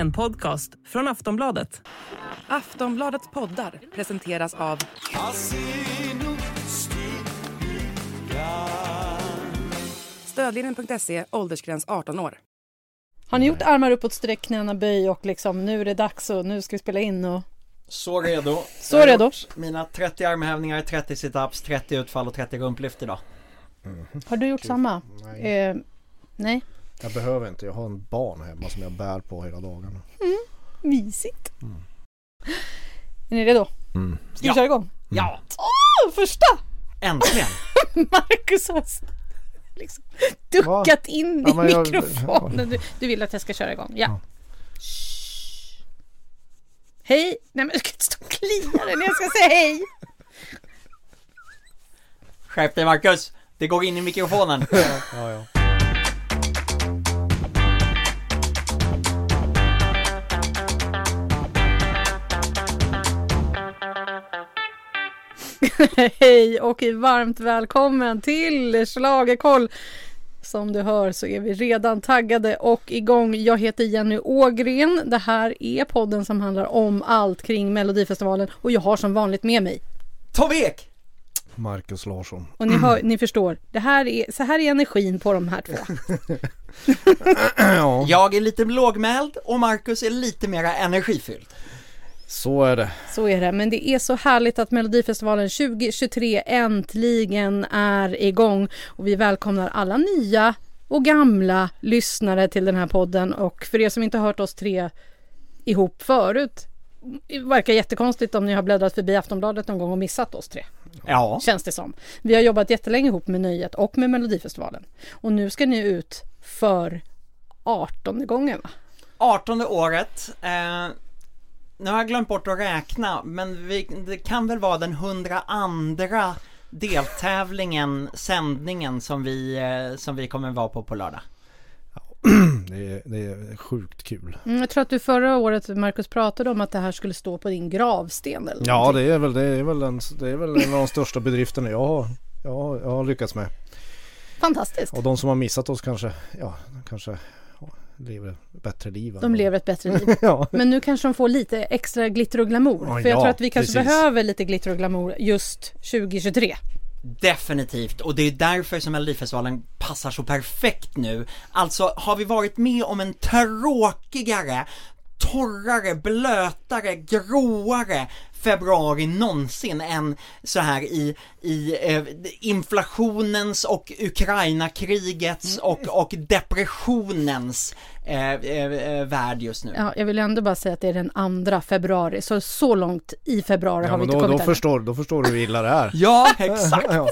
En podcast från Aftonbladet. Aftonbladets poddar presenteras av Stödlinjen.se, åldersgräns 18 år. Har ni gjort armar uppåt, streck, knäna, böj och liksom nu är det dags och nu ska vi spela in och Så redo. Så Jag har redo. Mina 30 armhävningar, 30 situps, 30 utfall och 30 rumplyft idag. har du gjort samma? Nej, Eh, nej, jag behöver inte. Jag har en barn hemma som jag bär på hela dagarna. mysigt. Är ni redo? Mm. Ska vi Ja. köra igång? Ja, Åh, första! äntligen! Marcus har liksom duckat in Ja, i jag- mikrofonen. Du, du vill att jag ska köra igång? Ja. Ja. Hej! Nej men jag ska inte stå och klia dig när jag ska säga hej! Skärp dig Marcus! Det går in i mikrofonen. Ja, ja. Hej och varmt välkommen till Schlagerkoll. Som du hör så är vi redan taggade och igång. Jag heter Jenny Ågren. Det här är podden som handlar om allt kring Melodifestivalen och jag har som vanligt med mig. Tove Ek! Marcus Larsson. Och ni, hör, ni förstår, det här är, så här är energin på de här två. Ja, Jag är lite lågmäld och Marcus är lite mera energifylld. Så är det. Så är det. Men det är så härligt att Melodifestivalen 2023 äntligen är igång. Och vi välkomnar alla nya och gamla lyssnare till den här podden. Och för er som inte har hört oss tre ihop förut. Det verkar jättekonstigt om ni har bläddrat förbi Aftonbladet någon gång och missat oss tre. Ja, Känns det som. Vi har jobbat jättelänge ihop med Nöjet och med Melodifestivalen. Och nu ska ni ut för 18 gången va? 18 året. Eh, nu har jag glömt bort att räkna, men vi, det kan väl vara den 102 deltävlingen, sändningen som vi, eh, som vi kommer vara på på lördag. Det är, det är sjukt kul. Mm, jag tror att du förra året, Markus, pratade om att det här skulle stå på din gravsten eller Ja, någonting. det är väl, det är väl, en, det är väl en av de största bedrifterna jag har, jag har, jag har lyckats med. Fantastiskt. Och de som har missat oss kanske, ja, kanske lever ett bättre liv. De lever ett bättre liv. Ja, Men nu kanske de får lite extra glitter och glamour. Ja, För jag ja, tror att vi kanske precis. behöver lite glitter och glamour just 2023. Definitivt, och det är därför som Melodifestivalen passar så perfekt nu. Alltså, har vi varit med om en tråkigare, torrare, blötare, gråare februari någonsin än så här i, i eh, inflationens och Ukraina-krigets och, och depressionens eh, eh, eh, värld just nu. Ja, jag vill ändå bara säga att det är den andra februari. Så så långt i februari ja har vi inte då, då, kommit än. förstår, då förstår du hur illa det är. Ja, exakt! Ja.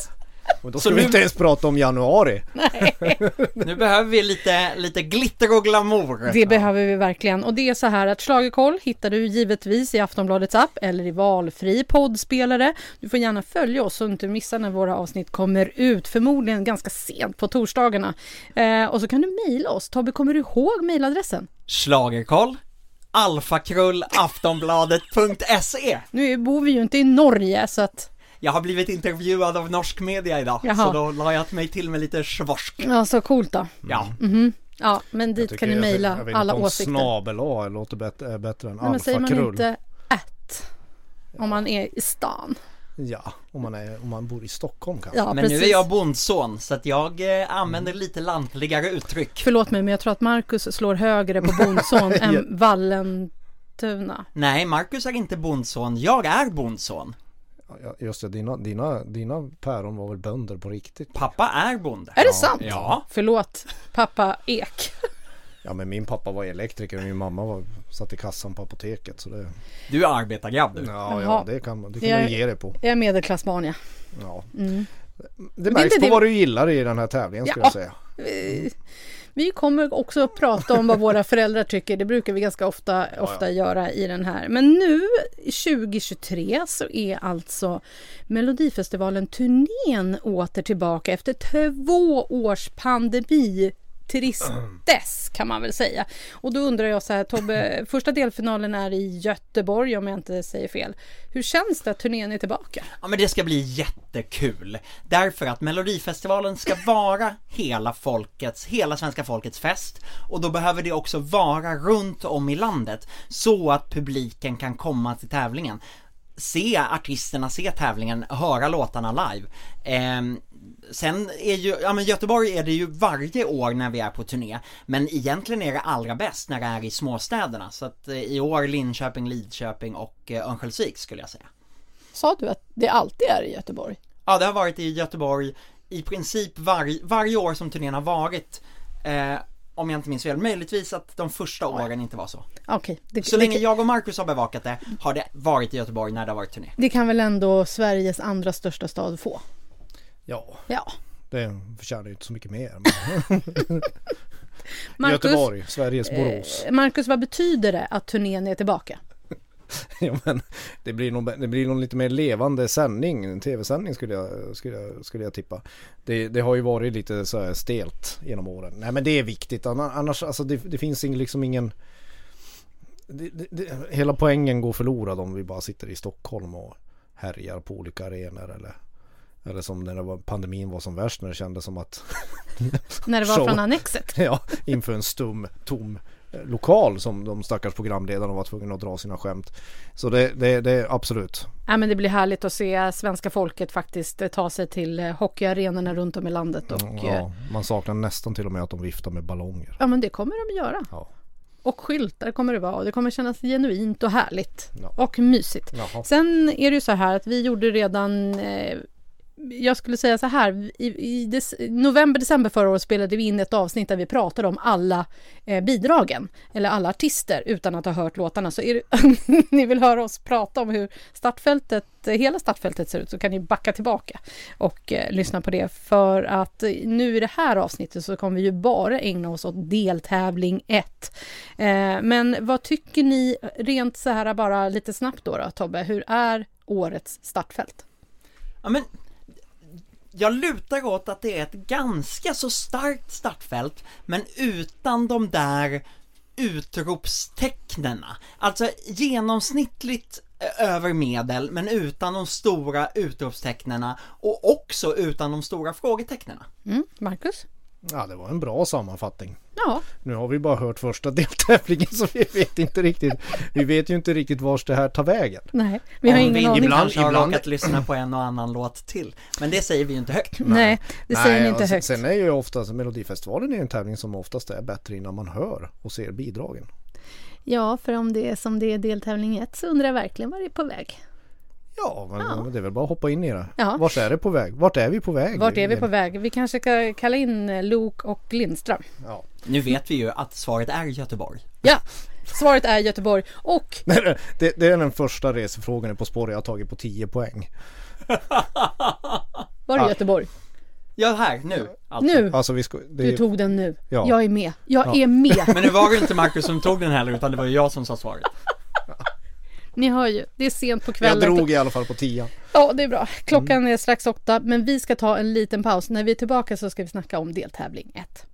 Och då Så ska vi nu- inte ens prata om januari. Nu behöver vi lite, lite glitter och glamour. Det behöver vi verkligen. Och det är så här att Schlagerkoll hittar du givetvis i Aftonbladets app eller i valfri poddspelare. Du får gärna följa oss så du inte missar när våra avsnitt kommer ut. Förmodligen ganska sent på torsdagarna. Eh, och så kan du mejla oss. Tobbe, kommer du ihåg mejladressen? Schlagerkoll alfakrull aftonbladet.se Nu bor vi ju inte i Norge så att Jag har blivit intervjuad av norsk media idag, Jaha. så då la jag mig till med lite svorsk. Ja, så coolt då. Ja, Ja, men dit kan ni mejla alla om åsikter. snabel A låter bättre, är bättre än Nej, men säger man alfakrull. inte ett om man är i stan? Ja, om man, är, om man bor i Stockholm kanske. Ja, men precis. nu är jag bondson, så att jag eh, använder lite lantligare uttryck. Förlåt mig, men jag tror att Marcus slår högre på Bondson än Vallentuna. Nej, Marcus är inte bondson, jag är bondson. Just det, dina, dina, dina päron var väl bönder på riktigt? Pappa är bonde. Är det sant? Ja. Förlåt, pappa Ek. Ja men min pappa var elektriker och min mamma var, satt i kassan på apoteket så det... Du är arbetargrabb du. Ja, Jaha. ja det kan, man- det kan Jag- man ge dig på. Jag är medelklassbarn, ja. Ja. Mm. Det märks inte på det- vad du gillar i den här tävlingen skulle Ja. jag säga. Vi- Vi kommer också att prata om vad våra föräldrar tycker. Det brukar vi ganska ofta, ofta göra i den här. Men nu 2023 så är alltså Melodifestivalen turnén åter tillbaka efter två års pandemi tristess kan man väl säga. Och då undrar jag så här Tobbe, första delfinalen är i Göteborg om jag inte säger fel. Hur känns det att turnén är tillbaka? Ja men det ska bli jättekul. Därför att Melodifestivalen ska vara hela folkets, hela svenska folkets fest. Och då behöver det också vara runt om i landet. Så att publiken kan komma till tävlingen. Se artisterna, se tävlingen, höra låtarna live. Ehm, sen är ju, ja men Göteborg är det ju varje år när vi är på turné Men egentligen är det allra bäst när det är i småstäderna. Så att eh, i år Linköping, Lidköping och eh, Örnsköldsvik skulle jag säga. Sa du att det alltid är i Göteborg? Ja det har varit i Göteborg i princip varje, varje år som turnén har varit. Eh, Om jag inte minns fel, möjligtvis att de första åren inte var så. Okej, det, Så länge jag och Marcus har bevakat det har det varit i Göteborg när det har varit turné. Det kan väl ändå Sveriges andra största stad få? Ja, Ja. det förtjänar ju inte så mycket mer. Marcus, Göteborg, Sveriges Borås. eh, Marcus, vad betyder det att turnén är tillbaka? Ja, men det blir nog, det blir nog lite mer levande sändning, en tv-sändning skulle jag, skulle jag, skulle jag tippa. Det, det har ju varit lite så här stelt genom åren. Nej men det är viktigt, Anna- annars alltså det, det finns liksom ingen det, det, Hela poängen går förlorad om vi bara sitter i Stockholm och härjar på olika arenor eller eller som när det var, pandemin var som värst när det kändes som att När det var Show. från Annexet? Ja, inför en stum, tom eh, lokal som de stackars programledarna var tvungna att dra sina skämt. Så det, det, det är absolut. Ja, men det blir härligt att se svenska folket faktiskt eh, ta sig till eh, hockeyarenorna runt om i landet och ja. Man saknar nästan till och med att de viftar med ballonger. ja men det kommer de göra. Ja. Och skyltar kommer det vara och det kommer kännas genuint och härligt Ja. och mysigt. Jaha. Sen är det ju så här att vi gjorde redan eh, jag skulle säga så här, i, i des, november, december förra året spelade vi in ett avsnitt där vi pratade om alla eh, bidragen, eller alla artister utan att ha hört låtarna. Så är det, ni vill höra oss prata om hur startfältet, hela startfältet ser ut så kan ni backa tillbaka och eh, lyssna på det. För att eh, nu i det här avsnittet så kommer vi ju bara ägna oss åt deltävling 1. Eh, men vad tycker ni rent så här bara lite snabbt då, då Tobbe, hur är årets startfält? Ja men jag lutar åt att det är ett ganska så starkt startfält men utan de där utropstecknena. Alltså genomsnittligt eh, över medel men utan de stora utropstecknena och också utan de stora frågetecknena. Mm, Marcus? Ja, det var en bra sammanfattning. Ja, Nu har vi bara hört första deltävlingen så vi vet inte riktigt. Vi vet ju inte riktigt vars det här tar vägen. nej, vi har Om ingen vi aning. ibland- kanske har ibland- råkat lyssna på en och annan låt till. Men det säger vi ju inte högt. Nej, det säger ni inte högt. Sen är ju oftast Melodifestivalen är en tävling som oftast är bättre innan man hör och ser bidragen. Ja, för om det är som det är deltävling 1 så undrar jag verkligen var det är på väg. Ja, men Ja. det är väl bara att hoppa in i det. Ja. Vart är det på väg? Vart är vi på väg? Vart är vi på väg? Vi kanske ska kalla in eh, Luke och Lindström. Ja. Nu vet vi ju att svaret är Göteborg. Ja, svaret är Göteborg och Det, det är den första resefrågan På spår jag har tagit på 10 poäng. var är Ja. Göteborg? Ja, här, nu. Alltså. Nu! Alltså vi ska, det Du tog den nu. Ja. Jag är med. Jag Ja. är med. Men nu var det inte Marcus som tog den heller utan det var ju jag som sa svaret. Ni hör ju, det är sent på jag kvällen. drog i alla fall på 10. Ja, det är bra. Klockan är strax åtta, men vi ska ta en liten paus. När vi är tillbaka så ska vi snacka om deltävling 1.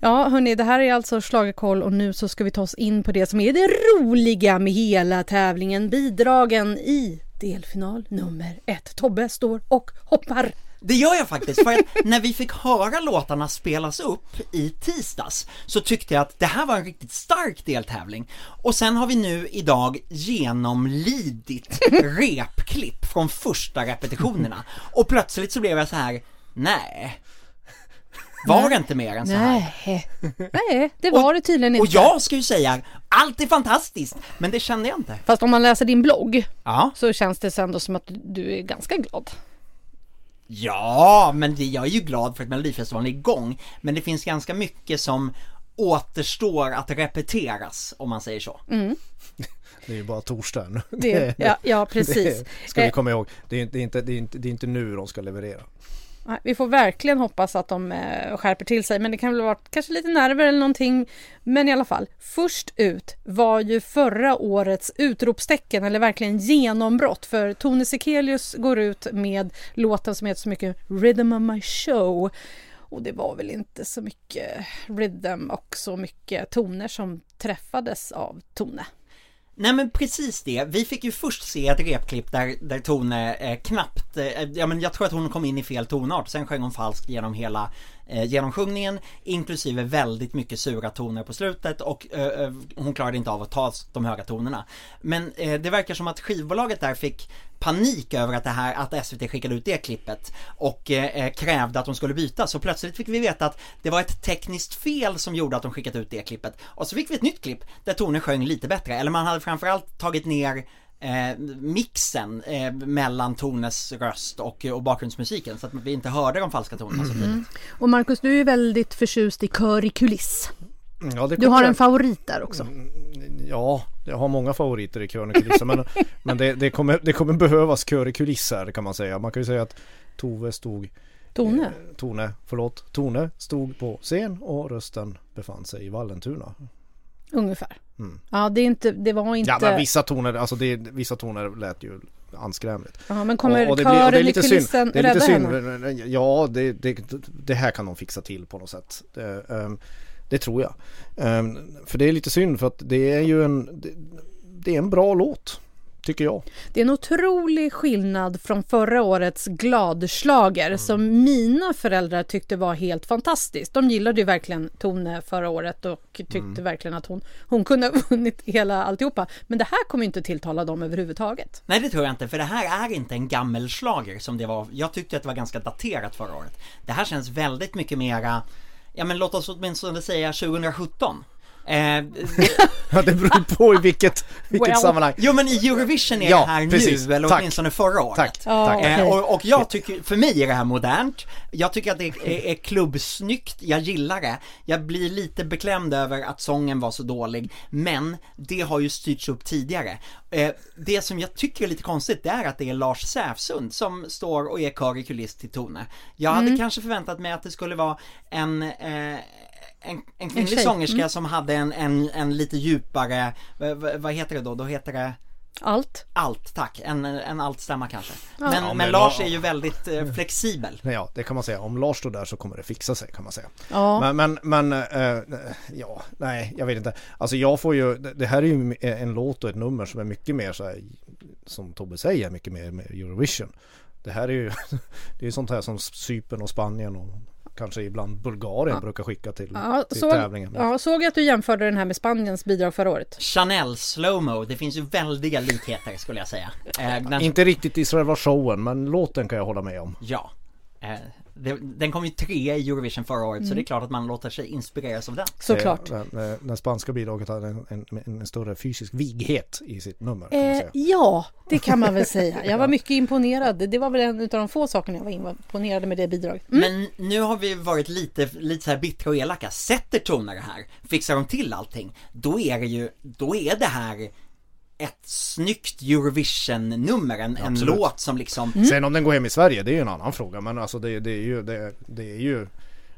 Ja, hörni, det här är alltså Schlagerkoll och nu så ska vi ta oss in på det som är det roliga med hela tävlingen, bidragen i delfinal nummer ett. Tobbe står och hoppar. Det gör jag faktiskt, för att när vi fick höra låtarna spelas upp i tisdags så tyckte jag att det här var en riktigt stark deltävling. Och sen har vi nu idag genomlidit repklipp från första repetitionerna. Och plötsligt så blev jag så här: nej. Var det inte mer än så här? Nej, nej, det var det tydligen inte. Och jag ska ju säga, allt är fantastiskt, men det kände jag inte. Fast om man läser din blogg Ja, så känns det ändå som att du är ganska glad. Ja, men det, jag är ju glad för att Melodifestivalen är igång, men det finns ganska mycket som återstår att repeteras, om man säger så. Det är ju bara torsdag nu. Det, ja, ja, precis. Det ska vi Eh, komma ihåg. Det är, det, är inte, det, är inte, det är inte nu de ska leverera. Vi får verkligen hoppas att de eh, skärper till sig men det kan väl vara kanske lite nerver eller någonting. Men i alla fall, först ut var ju förra årets utropstecken eller verkligen genombrott för Tone Sekelius går ut med låten som heter så mycket Rhythm of my show. Och det var väl inte så mycket rhythm och så mycket toner som träffades av Tone. Nej men precis det, vi fick ju först se ett repklipp där, där Tone eh, knappt, eh, ja men jag tror att hon kom in i fel tonart, sen sjöng hon falskt genom hela eh, genomsjungningen inklusive väldigt mycket sura toner på slutet och eh, eh hon klarade inte av att ta de höga tonerna. Men eh, det verkar som att skivbolaget där fick panik över att det här, att SVT skickade ut det klippet och eh, eh, krävde att de skulle byta. Så plötsligt fick vi veta att det var ett tekniskt fel som gjorde att de skickat ut det klippet. Och så fick vi ett nytt klipp där Tone sjöng lite bättre. Eller man hade framförallt tagit ner eh, mixen eh, mellan Tones röst och, och bakgrundsmusiken så att vi inte hörde de falska tonerna så tydligt. Och Markus, du är väldigt förtjust i kör i kuliss. Ja, det Du har en favorit där också. Ja, jag har många favoriter i kören och kulisser men, men det, det, kommer, det kommer behövas kör i kulisser kan man säga. Man kan ju säga att Tove stod Tone. Tone, förlåt, Tone stod på scen och rösten befann sig i Vallentuna. Ungefär. Ja, det, är inte, det var inte... Ja men vissa toner, alltså det, vissa toner lät ju anskrämligt. Ja, men kommer Och- och det kören blir- och det är i lite kulissen synd. Det är lite rädda henne? synd. Ja, det, det, det här kan de fixa till på något sätt. Det, ehm, det tror jag. Ehm, för det är lite synd för att det är ju en, det, det är en bra låt. Tycker jag. Det är en otrolig skillnad från förra årets gladslager Mm. som mina föräldrar tyckte var helt fantastiskt. De gillade ju verkligen Tone förra året och tyckte Mm. verkligen att hon, hon kunde ha vunnit hela alltihopa. Men det här kommer inte tilltala dem överhuvudtaget. Nej det tror jag inte, för det här är inte en gammelslager som det var. Jag tyckte att det var ganska daterat förra året. Det här känns väldigt mycket mera, ja men låt oss åtminstone säga 2017. Eh, Ja, det beror på i vilket, vilket Well. sammanhang. jo men i Eurovision är Ja, det här precis. nu, eller Tack. åtminstone förra året. Tack, tack. Eh, och, och jag tycker, för mig är det här modernt. Jag tycker att det är, är, är klubbsnyggt, jag gillar det. Jag blir lite beklämd över att sången var så dålig, men det har ju styrts upp tidigare. Eh, det som jag tycker är lite konstigt, det är att det är Lars Säfsund som står och är kör i kuliss till Tone. Jag hade Mm. kanske förväntat mig att det skulle vara en eh, en, en kvinnlig tjej. sångerska Mm. som hade en, en, en lite djupare, vad, heter det då? Då heter det Allt. allt, tack. En, en altstämma kanske. Men, Ja, men, men Lars är ju väldigt eh, flexibel. Ja, det kan man säga. Om Lars står där så kommer det fixa sig kan man säga. Ja. Men, men, men eh, ja, nej, jag vet inte. Alltså jag får ju, det här är ju en låt och ett nummer som är mycket mer så här, som Tobbe säger, mycket mer med Eurovision. Det här är ju, det är ju sånt här som Cypern och Spanien och kanske ibland Bulgarien brukar skicka till, Ja, till såg, tävlingen. ja, såg jag att du jämförde den här med Spaniens bidrag förra året? Chanel slowmo, det finns ju väldiga likheter skulle jag säga. Eh, den, Inte riktigt i själva showen, men låten kan jag hålla med om. Ja. Eh, den kom ju tre i Eurovision förra året så det är klart att man låter sig inspireras av den. Såklart. Det, det, det spanska bidraget hade en, en, en större fysisk vighet i sitt nummer. Kan man Eh, säga. ja, det kan man väl säga. Jag var mycket imponerad. Det var väl en av de få sakerna jag var imponerad med det bidraget. Mm. Men nu har vi varit lite, lite så här bittra och elaka. Sätter toner det här, fixar de till allting, då är det ju, då är det här ett snyggt Eurovision-nummer, en, en låt som liksom Mm. Sen om den går hem i Sverige, det är ju en annan fråga. Men alltså det, det är ju, det, det är ju,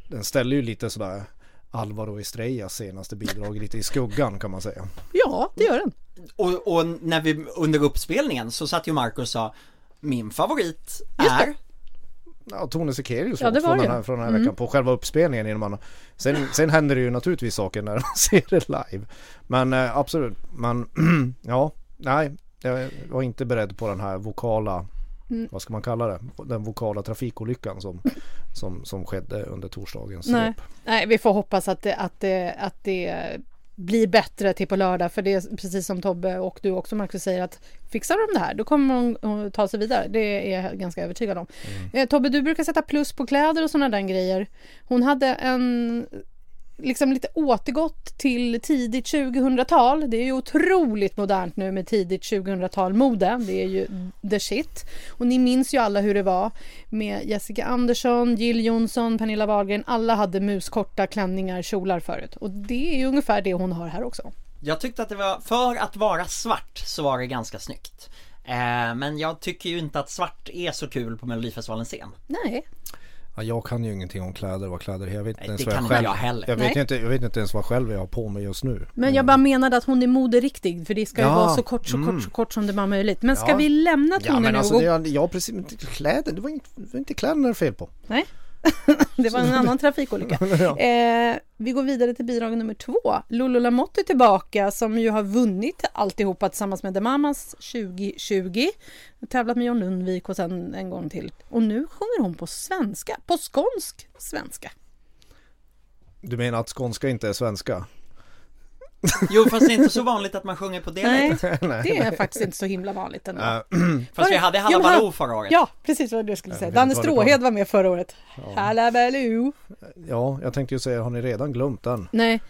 den ställer ju lite sådär Alvaro Estrellas senaste bidrag lite i skuggan kan man säga. Ja, det gör den. Och, och när vi under uppspelningen så satt ju Marco och sa Min favorit Just det. är Ja, Tone Sekelius Ja, det låt var från, den här, från den här veckan på själva uppspelningen. Innan man, sen, sen händer det ju naturligtvis saker när man ser det live. Men eh, absolut, men ja, nej, jag var inte beredd på den här vokala, Mm. vad ska man kalla det, den vokala trafikolyckan som, som, som skedde under torsdagens Nej. rep. Nej, vi får hoppas att det, att det, att det blir bättre till på lördag. För det är precis som Tobbe och du också Marcus säger att fixar de det här då kommer att ta sig vidare. Det är jag ganska övertygad om. Eh, Tobbe, du brukar sätta plus på kläder och sådana där grejer. Hon hade en liksom lite återgått till tidigt 2000-tal. Det är ju otroligt modernt nu med tidigt 2000-tal mode. Det är ju the shit. Och ni minns ju alla hur det var med Jessica Andersson, Jill Johnson, Pernilla Wahlgren. Alla hade muskorta klänningar, kjolar förut. Och det är ju ungefär det hon har här också. Jag tyckte att det var, för att vara svart så var det ganska snyggt eh, Men jag tycker ju inte att svart är så kul på Melodifestivalens scen Nej, Ja, jag kan ju ingenting om kläder, vad kläder är. Jag vet inte Nej, ens det vad jag själv... jag heller. Jag vet, Nej. inte, jag vet inte ens vad själv jag har på mig just nu. Men jag bara menade att hon är moderiktig för det ska ju Ja, vara så kort, så mm. kort, så kort som det bara är möjligt. Men ska Ja. vi lämna Ja tonen men nu alltså och det ja precis, kläder, det var inte, det var inte kläderna det är fel på. Nej, det var en annan trafikolycka. Ja. Eh, vi går vidare till bidrag nummer två. Lolo Lamotte är tillbaka som ju har vunnit alltihopa tillsammans med The Mamas 2020. Tävlat med John Lundvik och sen en gång till. Och nu sjunger hon på svenska, på skånsk svenska. Du menar att skånska inte är svenska? Jo fast det är inte så vanligt att man sjunger på Nej, dialekt. det är faktiskt inte så himla vanligt ändå. Äh, Fast vi hade Halla Ja, förra året. Ja, precis vad du skulle säga. Danne Stråhed var med förra året. Halla Baloo. ja, jag tänkte ju säga, har ni redan glömt den? Nej,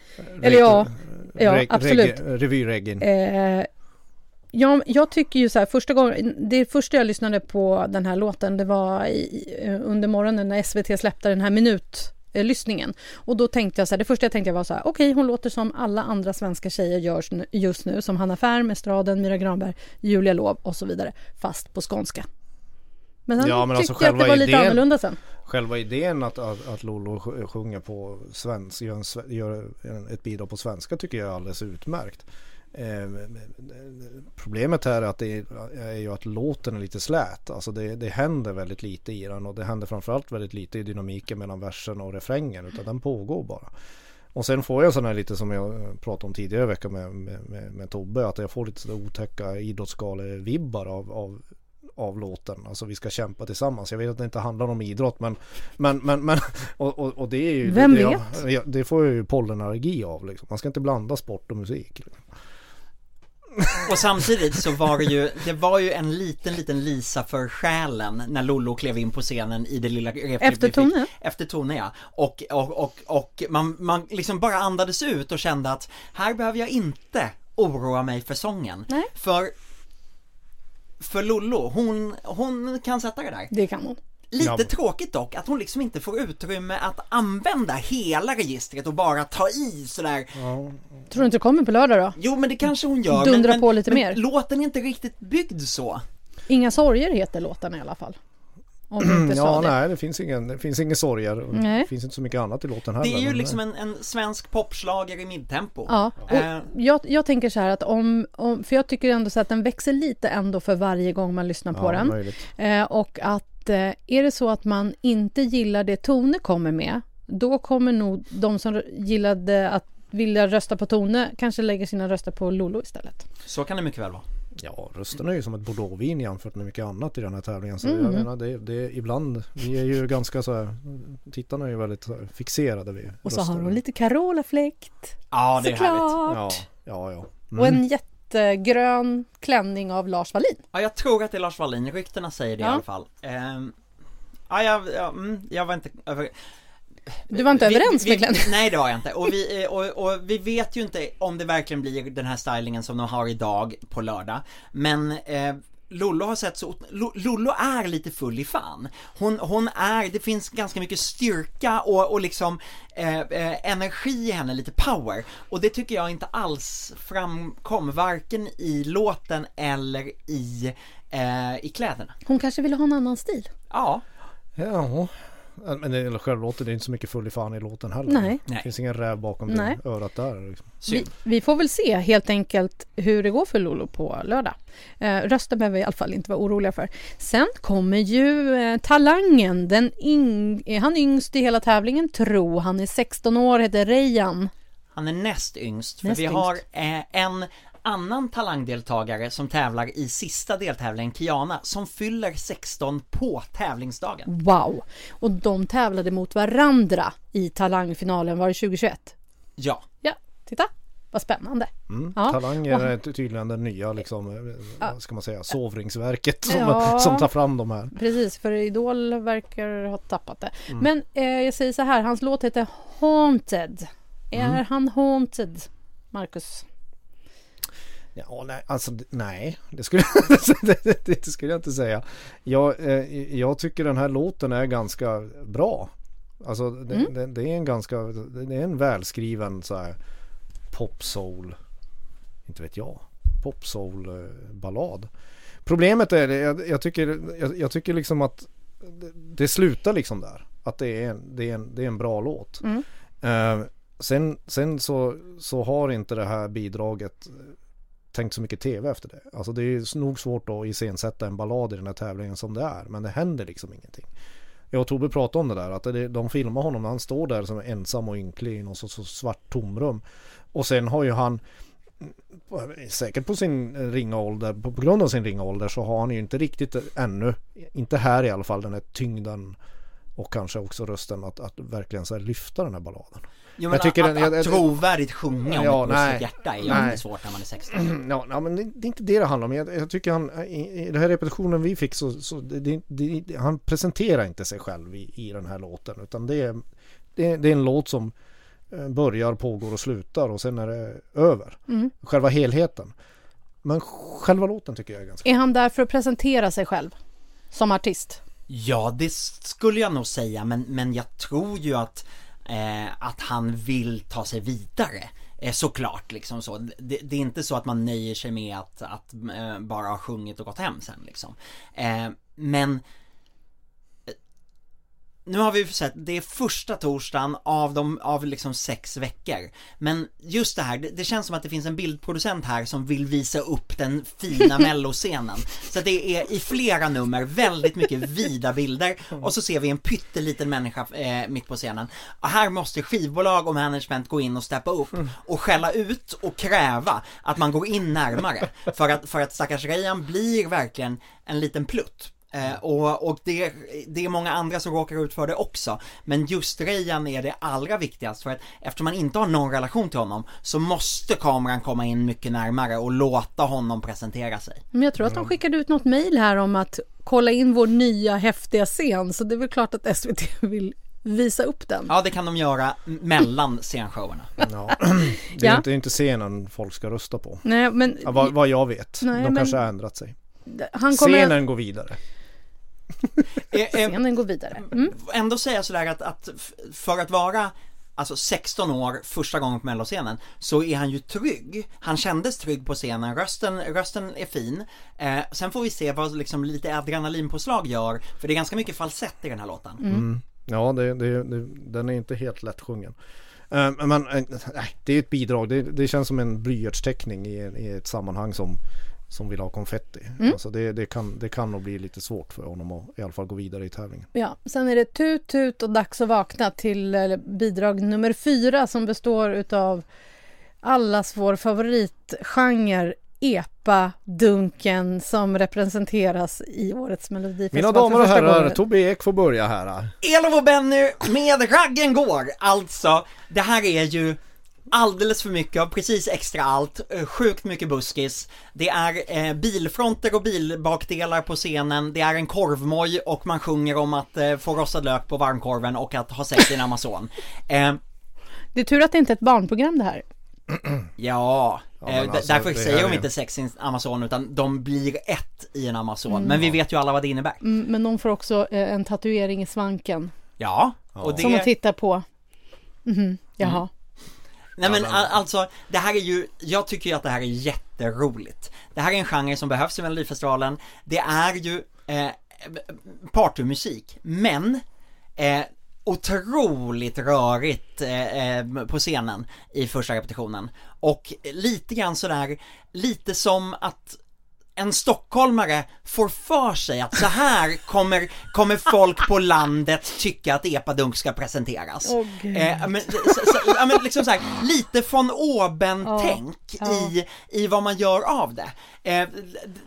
eller ja, ja absolut. reg- Revyregin. Eh, jag, jag tycker ju så här, första gången, det första jag lyssnade på den här låten, det var i, under morgonen när SVT släppte den här minut eh, lyssningen. Och då tänkte jag så här, det första jag tänkte var så här, okej hon låter som alla andra svenska tjejer gör just nu, som Hanna Färm, Estraden, Myra Granberg, Julia Lov och så vidare, fast på skånska. Men sen Ja, men tyckte alltså jag att det var lite idén- annorlunda sen. Själva idén att, att, att Lolo sj- sjunger på svenska, gör, en, gör en, ett bidrag på svenska tycker jag är alldeles utmärkt. Eh, problemet här är att det är, är ju att låten är lite slät. Alltså det, det händer väldigt lite i den och det händer framförallt väldigt lite i dynamiken mellan versen och refrängen utan den pågår bara. Och sen får jag sån här lite som jag pratade om tidigare i veckan med, med, med, med Tobbe att jag får lite så otäcka idrottsgale-vibbar av, av av låten. Alltså vi ska kämpa tillsammans. Jag vet att det inte handlar om idrott men Men, men, men och, och, och det är ju Vem det, vet? Jag, ja, det får jag ju pollenallergi av liksom. Man ska inte blanda sport och musik. Liksom. Och samtidigt så var det ju, det var ju en liten, liten Lisa för själen när Lollo klev in på scenen i det lilla repet Efter. Tone? Efter Tone ja. Och, och, och, och man, man liksom bara andades ut och kände att här behöver jag inte oroa mig för sången. Nej. För för Lollo, hon, hon kan sätta det där. Det kan hon. Lite Ja. tråkigt dock att hon liksom inte får utrymme att använda hela registret och bara ta i sådär Tror du inte det kommer på lördag då? Jo men det kanske hon gör Dundra men, på lite men mer. låten är inte riktigt byggd så Inga sorger heter låten i alla fall. Om du inte Ja det. nej det finns ingen, det finns ingen sorger. och Nej. Det finns inte så mycket annat i låten heller. Det är ju men, liksom en, en svensk popslager i midtempo Ja, och Eh. jag, jag tänker så här att om, om, för jag tycker ändå så att den växer lite ändå för varje gång man lyssnar på ja, den. Möjligt. Eh, och att eh, är det så att man inte gillar det Tone kommer med, då kommer nog de som gillade att vilja rösta på Tone kanske lägger sina röster på Lolo istället. Så kan det mycket väl vara Ja, rösten är ju som ett bordeauxvin jämfört med mycket annat i den här tävlingen. Så Mm. jag menar, det, det, ibland, vi är ju ganska så här, tittarna är ju väldigt fixerade vid Och så har röster. hon lite Carola-fläkt. Ja det är härligt Såklart! Ja, ja, ja. Och Mm. en jättegrön klänning av Lars Wallin. Ja jag tror att det är Lars Wallin, ryktena säger det Ja. i alla fall Ehm, Ja jag, ja, mm, jag var inte över Du var inte vi, överens vi, med Glenn? Nej det var jag inte och vi, eh, och, och vi vet ju inte om det verkligen blir den här stylingen som de har idag på lördag Men eh, Lollo har sett så, Lo- Lollo är lite full i fan. Hon, hon är, det finns ganska mycket styrka och, och liksom eh, eh, energi i henne, lite power. Och det tycker jag inte alls framkom, varken i låten eller i, eh, i kläderna. Hon kanske ville ha en annan stil? Ja, Ja, men det, eller själv låter det är inte så mycket full i fan i låten heller. Nej. Det finns ingen räv bakom Nej. det örat där. Liksom. Vi, vi får väl se helt enkelt hur det går för Lolo på lördag. Eh, rösten behöver vi i alla fall inte vara oroliga för. Sen kommer ju eh, Talangen. Den yng, är han yngst i hela tävlingen tro. Han är 16 år, heter Rejan. Han är näst yngst, för Näst vi yngst. har eh, en annan talangdeltagare som tävlar i sista deltävlingen, Kiana, som fyller 16 på tävlingsdagen. Wow! Och de tävlade mot varandra i Talangfinalen, var det 2021? Ja, Ja, titta! Vad spännande. Mm. Ja. Talang Och- är tydligen den nya liksom, eh, vad ska man säga, sovringsverket som, Ja. som tar fram de här. Precis, för Idol verkar ha tappat det. Men eh, jag säger så här, hans låt heter Haunted. Är han haunted, Marcus? Ja, nej, alltså nej, det skulle, det, det, skulle jag inte säga. Jag, eh, jag tycker den här låten är ganska bra. Alltså det, det, det är en ganska, det är en välskriven så här pop soul, inte vet jag, pop soul eh, ballad. Problemet är det, jag, jag tycker, jag, jag tycker liksom att det, slutar liksom där. att det är en, det är en, det är en bra låt. Mm. Eh, sen sen så, så har inte det här bidraget tänkt så mycket tv efter det. Alltså det är nog svårt att iscensätta en ballad i den här tävlingen som det är. Men det händer liksom ingenting. Jag och Tobbe pratade om det där, att det, de filmar honom när han står där som ensam och ynklig i något så, så svart tomrum. Och sen har ju han säkert på sin ringa ålder, på grund av sin ringa ålder så har han ju inte riktigt ännu, inte här i alla fall, den här tyngden och kanske också rösten att, att verkligen så här lyfta den här balladen. Jo, men Jag tycker att, den- att, jag- att trovärdigt sjunga om Ja, ett nej. hjärta är ju Nej. svårt när man är 16. Ja, men det, det är inte det det handlar om. Jag, jag tycker han, i, i den här repetitionen vi fick så, så det, det, det, han presenterar inte sig själv i, i den här låten utan det är, det, det är en låt som eh, börjar, pågår och slutar och sen är det över. Mm. Själva helheten. Men själva låten tycker jag är ganska Är han där för att presentera sig själv som artist? Ja, det skulle jag nog säga, men, men jag tror ju att, eh, att han vill ta sig vidare. Eh, såklart liksom så. Det, det är inte så att man nöjer sig med att, att eh, bara ha sjungit och gått hem sen liksom. Eh, men nu har vi sett, det är första torsdagen av de, av liksom sex veckor. Men just det här, det, det känns som att det finns en bildproducent här som vill visa upp den fina melloscenen. Så det är i flera nummer väldigt mycket vida bilder och så ser vi en pytteliten människa eh, mitt på scenen. Och här måste skivbolag och management gå in och steppa upp och skälla ut och kräva att man går in närmare. För att, för att stackars Rejan blir verkligen en liten plutt. Eh, och och det, det är många andra som råkar ut för det också. Men just Rejan är det allra viktigast för att eftersom man inte har någon relation till honom så måste kameran komma in mycket närmare och låta honom presentera sig. Men jag tror att de skickade ut något mejl här om att kolla in vår nya häftiga scen så det är väl klart att SVT vill visa upp den. Ja, det kan de göra mellan scenshowerna. Ja. Det är Ja. inte, inte scenen folk ska rösta på. Nej, men Ja, vad, vad jag vet. Nej, De men- kanske har ändrat sig. han kommer... Scenen går vidare. Eh, eh, Scenen går vidare. Mm. ändå säga sådär att, att för att vara Alltså 16 år, första gången på melloscenen, så är han ju trygg. Han kändes trygg på scenen, rösten, rösten är fin. Eh, sen får vi se vad liksom lite adrenalinpåslag gör, för det är ganska mycket falsett i den här låten. Mm. Ja, det, det, det, den är inte helt lättsjungen. Uh, men eh, det är ett bidrag. Det, det känns som en blyertsteckning i, i ett sammanhang som, som vill ha konfetti. Mm. Alltså det, det, kan, det kan nog bli lite svårt för honom att i alla fall gå vidare i tävlingen. Ja, sen är det tut tut och dags att vakna till bidrag nummer fyra som består utav allas vår favoritgenre epa-dunken som representeras i årets melodifestival. Mina damer och herrar, gången. Tobbe Ek får börja här. Elof och Benny med Raggen går! Alltså, det här är ju alldeles för mycket av precis extra allt, eh, sjukt mycket buskis. Det är eh, bilfronter och bilbakdelar på scenen, det är en korvmoj och man sjunger om att eh, få rostad lök på varmkorven och att ha sex i en Amazon. Eh, Det är tur att det inte är ett barnprogram det här. ja, Ja, eh, alltså, därför säger de inte sex i en Amazon utan de blir ett i en Amazon. Men vi vet ju alla vad det innebär. Mm, Men de får också eh, en tatuering i svanken Ja, och det... som de tittar på. Mhm, jaha. Nej men al- alltså, det här är ju, jag tycker ju att det här är jätteroligt. Det här är en genre som behövs i Melodifestivalen. Det är ju eh, partymusik, men eh, otroligt rörigt eh, eh, på scenen i första repetitionen. Och lite grann sådär, lite som att en stockholmare får för sig att så här kommer, kommer folk på landet tycka att epadunk ska presenteras. Gud. eh, men, så, så, ja, men liksom så här, lite von oben-tänk Ja, i, i vad man gör av det. Eh,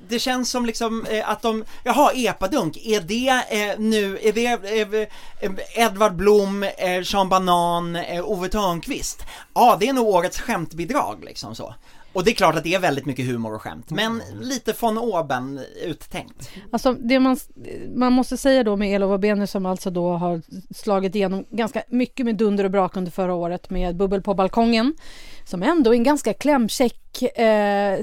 det känns som liksom eh, att de, jaha, epadunk, är det eh, nu, är det eh, eh, Edvard Blom, Sean Banan, Ove Thörnqvist? Ja, det är nog årets skämtbidrag liksom så. Och det är klart att det är väldigt mycket humor och skämt, men lite von oben uttänkt. Alltså det man, man måste säga då med Elof och Benny som alltså då har slagit igenom ganska mycket med dunder och brak under förra året med Bubbel på balkongen. Som ändå är en ganska klämkäck, eh,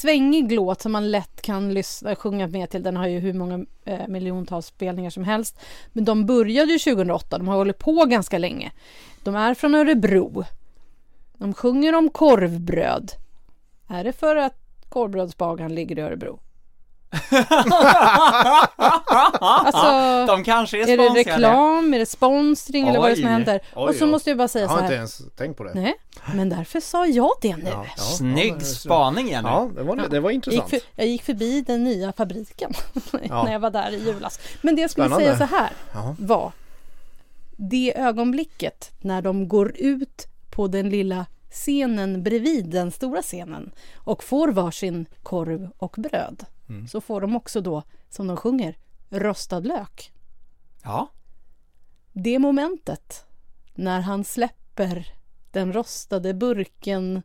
svängig låt som man lätt kan lyssna, sjunga med till. Den har ju hur många eh, miljontals spelningar som helst. Men de började ju 2008, de har hållit på ganska länge. De är från Örebro. De sjunger om korvbröd. Är det för att korvbrödsbagaren ligger i Örebro? Alltså, De kanske är är det reklam, är det sponsring eller vad är det som Oj. händer? Oj, och så måste jag bara säga Jag så har inte här. ens tänkt på det. Nej, men därför sa jag det nu. Ja, ja, Snygg ja, spaning Jenny. Ja, det var, det var Jag gick, intressant. för, jag gick förbi den nya fabriken Ja. när jag var där i julas. Men det jag skulle Spännande. säga så här var det ögonblicket när de går ut på den lilla scenen bredvid den stora scenen och får varsin korv och bröd. Mm. Så får de också då, som de sjunger, rostad lök. Ja. Det momentet när han släpper den rostade burken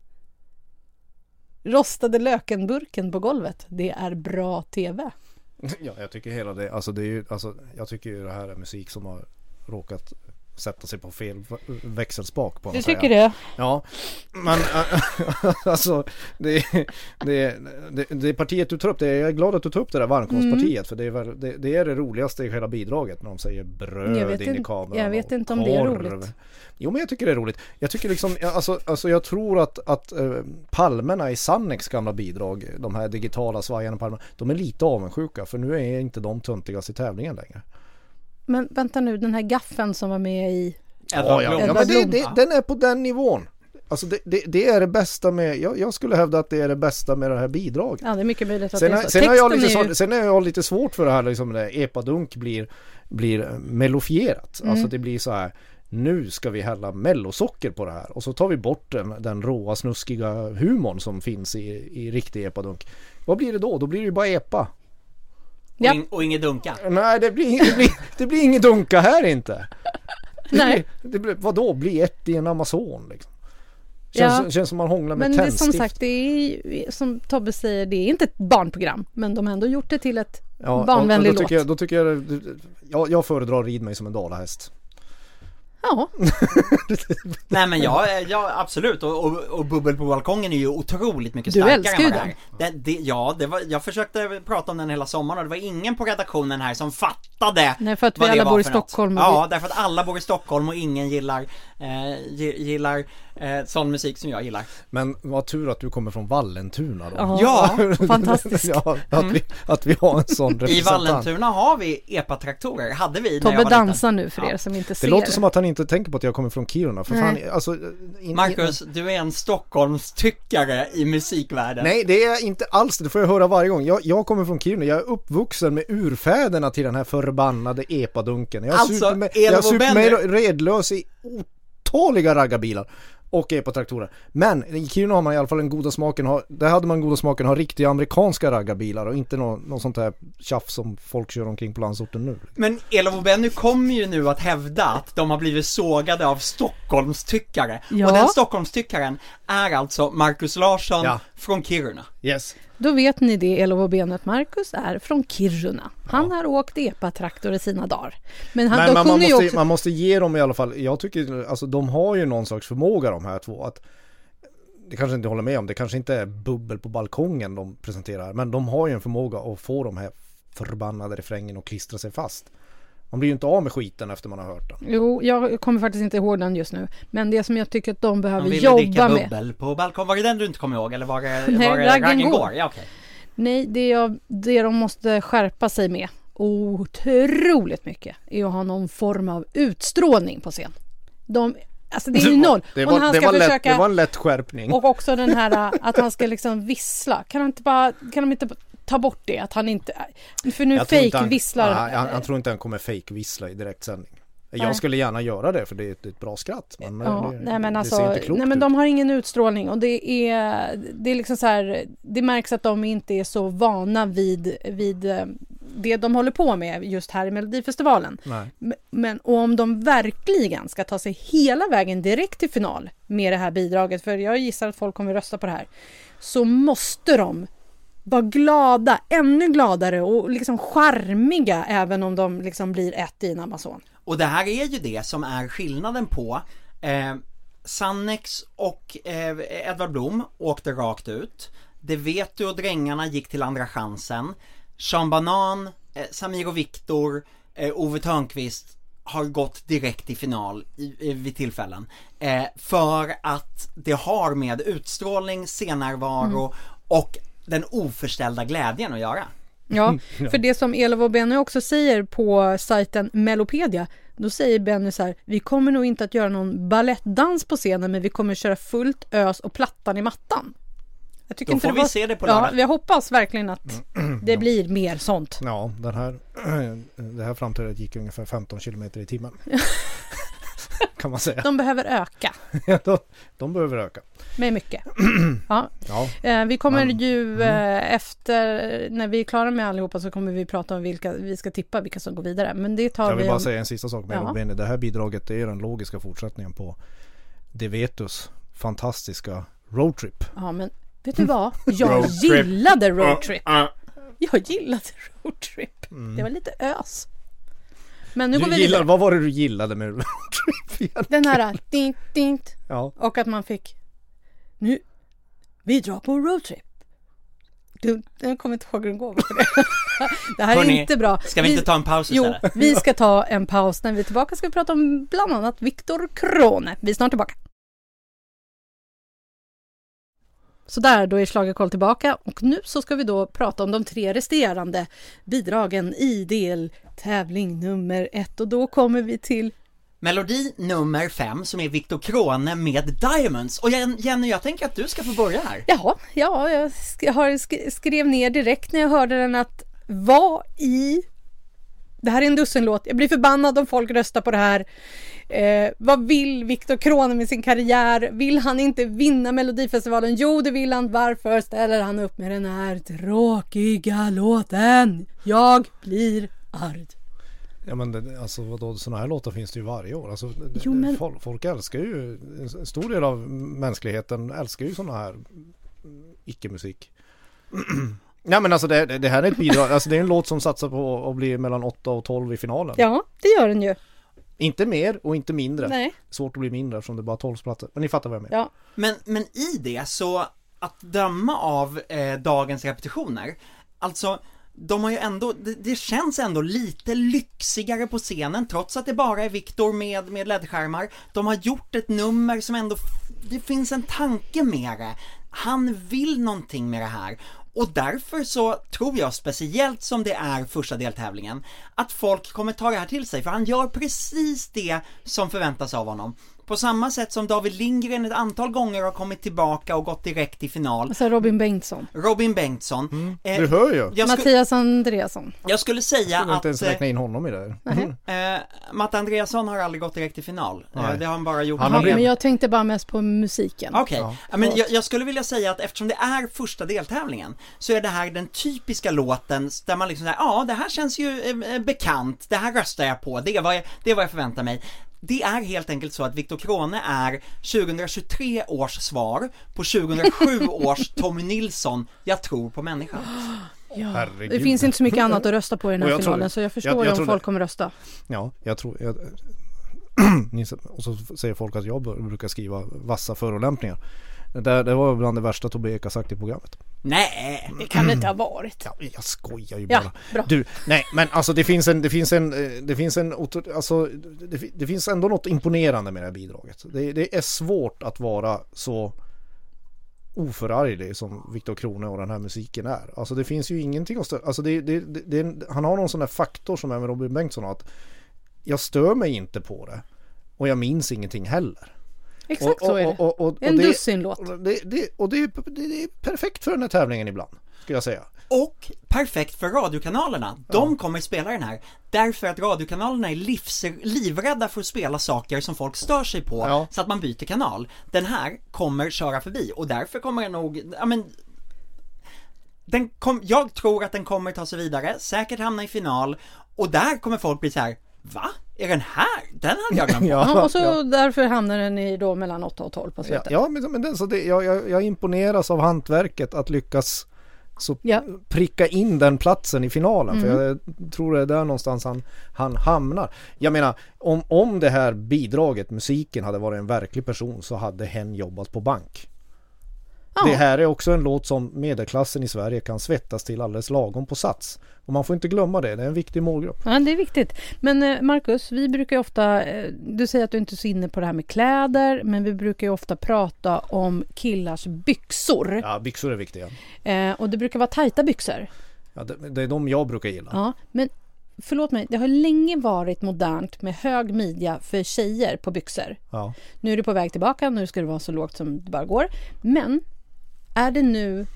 rostade lökenburken på golvet. Det är bra TV. Ja, jag tycker hela det, alltså det är ju, alltså jag tycker ju det här är musik som har råkat sätta sig på fel växelspak på Du tycker säga. det? Ja, men alltså det, det, det, det partiet du tar upp, det, jag är glad att du tar upp det där varmkorvspartiet för det är, väl, det, det är det roligaste i hela bidraget när de säger bröd in i kameran jag vet inte om det är korv. roligt. Jo men jag tycker det är roligt. Jag tycker liksom, alltså, alltså jag tror att, att eh, palmerna i Sannex gamla bidrag, de här digitala svajande palmerna, de är lite avundsjuka för nu är inte de töntigast i tävlingen längre. Men vänta nu, den här gaffen som var med i... Edvard ja, Blom. ja, men det, det, den är på den nivån. Alltså det, det, det är det bästa med, jag, jag skulle hävda att det är det bästa med det här bidraget. Ja, det är mycket möjligt att Sen, det är så. sen, har jag lite är ju- svårt, sen är jag lite svårt för det här liksom när epadunk blir, blir mellofierat. Mm. Alltså det blir så här nu ska vi hälla mellosocker på det här och så tar vi bort den, den råa snuskiga humorn som finns i, i riktig epadunk. Vad blir det då? Då blir det ju bara epa. Ja. Och, in, och inget dunka. Nej det blir, det blir, det blir inget dunka här inte. Det Nej. Blir, det blir, vadå, bli ett i en Amazon liksom. Känns, Ja. känns som man hånglar med Men det, tändstift. som sagt, det är som Tobbe säger, det är inte ett barnprogram. Men de har ändå gjort det till ett Ja, barnvänlig då låt. tycker jag, då tycker jag, jag, jag föredrar rid mig som en dalahäst. Ja, Nej men ja, ja absolut och, och, och bubbel på balkongen är ju otroligt mycket Du starkare älskar än ju vad det. Det, ja, det var, jag försökte prata om den hela sommaren och det var ingen på redaktionen här som fattade Nej, för att vi alla bor i. Stockholm Ja, därför att alla bor i Stockholm och ingen gillar, eh, gi- gillar eh, sån musik som jag gillar. Men vad tur att du kommer från Vallentuna då. ja, Ja. fantastiskt. ja, att, vi, att vi har en sån I representant. Vallentuna har vi epatraktorer, hade vi när jag Tobbe var liten. dansar nu för Ja. er som inte Det ser. låter som att han inte tänker på att jag kommer från Kiruna. För fan, alltså, in, Marcus, du är en Stockholmstyckare i musikvärlden. Nej, det är inte alls det. Det får jag höra varje gång. Jag, jag kommer från Kiruna. Jag är uppvuxen med urfäderna till den här förbannade epadunken. Jag har Alltså, mig, Elof jag mig Benny. redlös i otaliga raggarbilar. Och epatraktorer. Men i Kiruna har man i alla fall den goda smaken, ha- där hade man goda smaken att ha riktiga amerikanska raggarbilar och inte något nå sånt här tjafs som folk kör omkring på landsorten nu. Men Elof och Benny kommer ju nu att hävda att de har blivit sågade av Stockholmstyckare. Ja. Och den Stockholmstyckaren är alltså Marcus Larsson Ja. från Kiruna. Yes. Då vet ni det, Elof och Benet Marcus är från Kiruna. Han har åkt epatraktor i sina dagar. Men han, Men, man, ju måste, också... man måste ge dem i alla fall, jag tycker, alltså de har ju någon slags förmåga de här två att det kanske inte håller med om, det kanske inte är bubbel på balkongen de presenterar, men de har ju en förmåga att få de här förbannade refrängen att klistra sig fast. Man blir ju inte av med skiten efter man har hört den. Jo, jag kommer faktiskt inte ihåg den just nu. Men det som jag tycker att de behöver De ville jobba dricka med. bubbel på balkong. Var det den du inte kommer ihåg eller var det, Nej, var det Raggen Raggen går. går? Ja, okej. Nej, det, jag, det de måste skärpa sig med otroligt mycket är att ha någon form av utstrålning på scen. De, alltså det är ju noll. Det var, när han det ska lätt, försöka- det var en lätt skärpning. Och också den här äh, att han ska liksom vissla. Kan, han inte bara, kan de inte ta bort det? Att han inte... För nu fake han- han, han tror inte han kommer fake vissla i direktsändning. Nej. Jag skulle gärna göra det för det är ett, ett bra skratt. Men Ja, det, nej men det alltså, ser inte klokt nej men de har ingen utstrålning och det är, det är liksom så här, det märks att de inte är så vana vid, vid eh, det de håller på med just här i Melodifestivalen. Nej. Men och om de verkligen ska ta sig hela vägen direkt till final med det här bidraget, för jag gissar att folk kommer rösta på det här, så måste de vara glada, ännu gladare och liksom charmiga även om de liksom blir ett i en Amazon. Och det här är ju det som är skillnaden på eh, Sannex och eh, Edvard Blom åkte rakt ut. Det vet du och Drängarna gick till andra chansen. Sean Banan, eh, Samir och Viktor, eh, Ove Thörnqvist har gått direkt i final i, i, vid tillfällen. Eh, för att det har med utstrålning, scennärvaro och den oförställda glädjen att göra. Ja, för det som Elof och Benny också säger på sajten Melopedia, då säger Benny så här, vi kommer nog inte att göra någon ballettdans på scenen, men vi kommer köra fullt ös och plattan i mattan. Jag tycker Då inte får det vi se det på Ja, lördag. jag hoppas verkligen att det blir mer sånt. Ja, den här, det här framträdandet gick ungefär 15 kilometer i timmen. kan man säga. De behöver öka de, de behöver öka. med mycket. Ja, Ja, eh, vi kommer Men- ju eh, efter, när vi är klara med allihopa så kommer vi prata om vilka vi ska tippa, vilka som går vidare. Men det tar jag vi vill bara om... säga en sista sak med Ja. Benny. Det här bidraget är den logiska fortsättningen på Devetus fantastiska roadtrip. Ja, men vet du vad? Jag Roadtrip. gillade roadtrip. Jag gillade roadtrip. Det var lite ös. Men nu går Du vi gillar, vidare. vad var det du gillade med roadtrip igen? Den här dint, dint. Ja, Och att man fick Nu Vi drar på roadtrip. Du, jag kommer inte ihåg hur den går. för det. Det här är Hörrni, inte bra. Ska vi inte ta en paus Jo, istället? vi ska ta en paus. När vi är tillbaka ska vi prata om bland annat Viktor Krone. Vi är snart tillbaka. Så där, då är Schlagerkoll tillbaka och nu så ska vi då prata om de tre resterande bidragen i deltävling nummer ett och då kommer vi till Melodi nummer fem som är Viktor Krone med Diamonds. Och Jen- Jenny, jag tänker att du ska få börja här. Jaha, ja, jag har sk- skrev ner direkt när jag hörde den att vad i... Det här är en dussinlåt. Jag blir förbannad om folk röstar på det här. Eh, vad vill Viktor Krone med sin karriär? Vill han inte vinna Melodifestivalen? Jo, det vill han. Varför ställer han upp med den här tråkiga låten? Jag blir arg. ja men det, alltså vadå, sådana här låtar finns det ju varje år. Alltså, Jo, men- folk, folk älskar ju, en stor del av mänskligheten älskar ju sådana här icke-musik. Ja men alltså det, det här är ett bidrag, alltså det är en låt som satsar på att bli mellan 8 och 12 i finalen. Ja, det gör den ju. Inte mer och inte mindre. Nej, Svårt att bli mindre eftersom det är bara 12 platser. Men ni fattar vad jag menar. ja. Men, men i det så, att döma av eh, dagens repetitioner, alltså de har ju ändå, det, det känns ändå lite lyxigare på scenen trots att det bara är Viktor med, med ledskärmar. De har gjort ett nummer som ändå, det finns en tanke med det. Han vill någonting med det här. Och därför så tror jag, speciellt som det är första deltävlingen, att folk kommer ta det här till sig, för han gör precis det som förväntas av honom. På samma sätt som David Lindgren ett antal gånger har kommit tillbaka och gått direkt till final. Alltså Robin Bengtsson. Robin Bengtsson. eh, Du hör ju. jag, Mattias Andreasson. jag skulle säga Jag vill inte att ens räkna in honom i det här. eh, Matte Andreasson har aldrig gått direkt till final. Eh, Nej. det har han bara gjort Han har men jag tänkte bara mest på musiken. Okej, Ja. ja, men jag, jag skulle vilja säga att eftersom det är första deltävlingen så är det här den typiska låten där man liksom säger, ja det här känns ju eh, eh, bekant, det här röstar jag på, det är, vad jag, det är vad jag förväntar mig. Det är helt enkelt så att Viktor Krone är 2023 års svar på 2007 års Tommy Nilsson, Jag tror på människan. Ja, det finns inte så mycket annat att rösta på i den här jag tror- finalen så jag förstår jag- jag om tror folk det- kommer rösta. Ja, jag tror... Jag, och så säger folk att jag brukar skriva vassa förolämpningar. Det, det var bland det värsta Tobbe Ek har sagt i programmet. Nej, Det kan det inte ha varit. Ja, jag skojar ju Ja, bara. bra. Du, nej men alltså det finns en, det finns en, eh, det finns en, alltså det, det finns ändå något imponerande med det här bidraget. Det, det är svårt att vara så oförarglig som Viktor Krone och den här musiken är. Alltså det finns ju ingenting att stö- alltså det, det, det, han har någon sån där faktor som är med Robin Bengtsson att jag stör mig inte på det och jag minns ingenting heller. Exakt och, så är det. och, och, och, och En det, dussinlåt. och det, det, och det, är- det är perfekt för den här tävlingen ibland, skulle jag säga. Och perfekt för radiokanalerna. De kommer spela den här därför att radiokanalerna är livs, livrädda för att spela saker som folk stör sig på Ja. så att man byter kanal. Den här kommer köra förbi och därför kommer den nog, ja men den kom, jag tror att den kommer ta sig vidare, säkert hamna i final och där kommer folk bli så här: Va? Är den här? Den hade jag glömt Ja, och så ja. därför hamnar den i då mellan 8 och 12 på Ja, slutet. ja men, men den, så det, jag, jag, jag imponeras av hantverket att lyckas så Ja. Mm. pricka in den platsen i finalen. För jag tror det är där någonstans han, han hamnar. Jag menar, om, om det här bidraget, musiken, hade varit en verklig person så hade hen jobbat på bank. Ja. Det här är också en låt som medelklassen i Sverige kan svettas till alldeles lagom på sats. Och man får inte glömma det, det är en viktig målgrupp. Ja, det är viktigt. Men eh, Marcus, vi brukar ju ofta, eh, du säger att du inte är så inne på det här med kläder, men vi brukar ju ofta prata om killars byxor. Ja, byxor är viktiga. Eh, och det brukar vara tajta byxor. Ja, det, det är de jag brukar gilla. Ja, men förlåt mig, det har länge varit modernt med hög midja för tjejer på byxor. Ja. Nu är det på väg tillbaka, nu ska det vara så lågt som det bara går. Men är det nu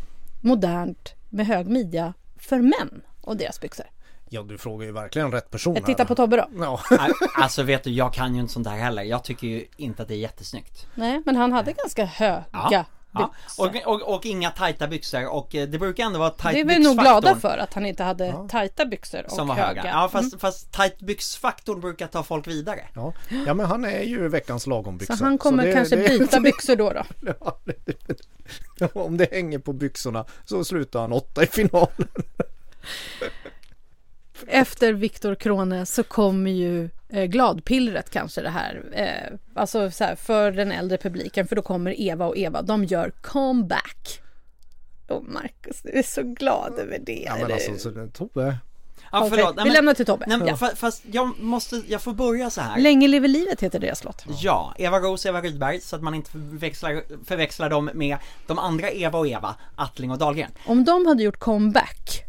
modernt med hög midja för män och deras byxor? ja, du frågar ju verkligen rätt person Jag tittar här. på Tobbe då. Ja, Nej, Alltså vet du, jag kan ju inte sånt där heller. Jag tycker ju inte att det är jättesnyggt. Nej, men han hade ganska höga Ja. Ja. Och, och, och inga tajta byxor och eh, det brukar ändå vara tajt Det är vi nog glada för att han inte hade tajta byxor och Som var höga. höga. Ja fast, fast tajt byxfaktorn brukar ta folk vidare. ja. ja, men han är ju veckans lagombyxa. Så han kommer det- kanske det- byta byxor då då. Ja, Om det hänger på byxorna så slutar han åtta i finalen. Efter Viktor Krone så kommer ju eh, gladpillret kanske det här. Eh, alltså så här, för den äldre publiken för då kommer Eva och Eva. De gör comeback. Och Marcus, du är så glad över det. Ja, men alltså, så, det- Tobbe. Ja Okej, förlåt. Nej, vi men- lämnar till Tobbe. Nej, men, ja. fa- Fast jag måste, jag får börja så här. Länge lever livet heter deras låt. Ja, Eva Rose, Eva Rydberg, så att man inte förväxlar, förväxlar dem med de andra Eva och Eva, Attling och Dahlgren. Om de hade gjort comeback.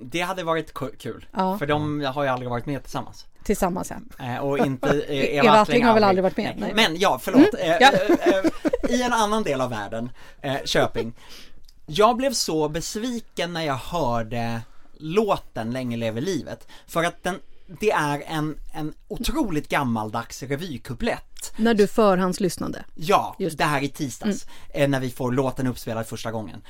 Det hade varit ku- kul, Ja. för de har ju aldrig varit med tillsammans. Tillsammans ja. Eh, och inte Eva, Eva Attling har väl aldrig varit med? Nej. Men ja, förlåt. Eh, ja. eh, I en annan del av världen, Köping. Jag blev så besviken när jag hörde låten Länge lever livet. För att den, det är en, en otroligt gammaldags revykuplett. När du förhandslyssnade. Ja, Just det här i tisdags, eh, när vi får låten uppspelad första gången.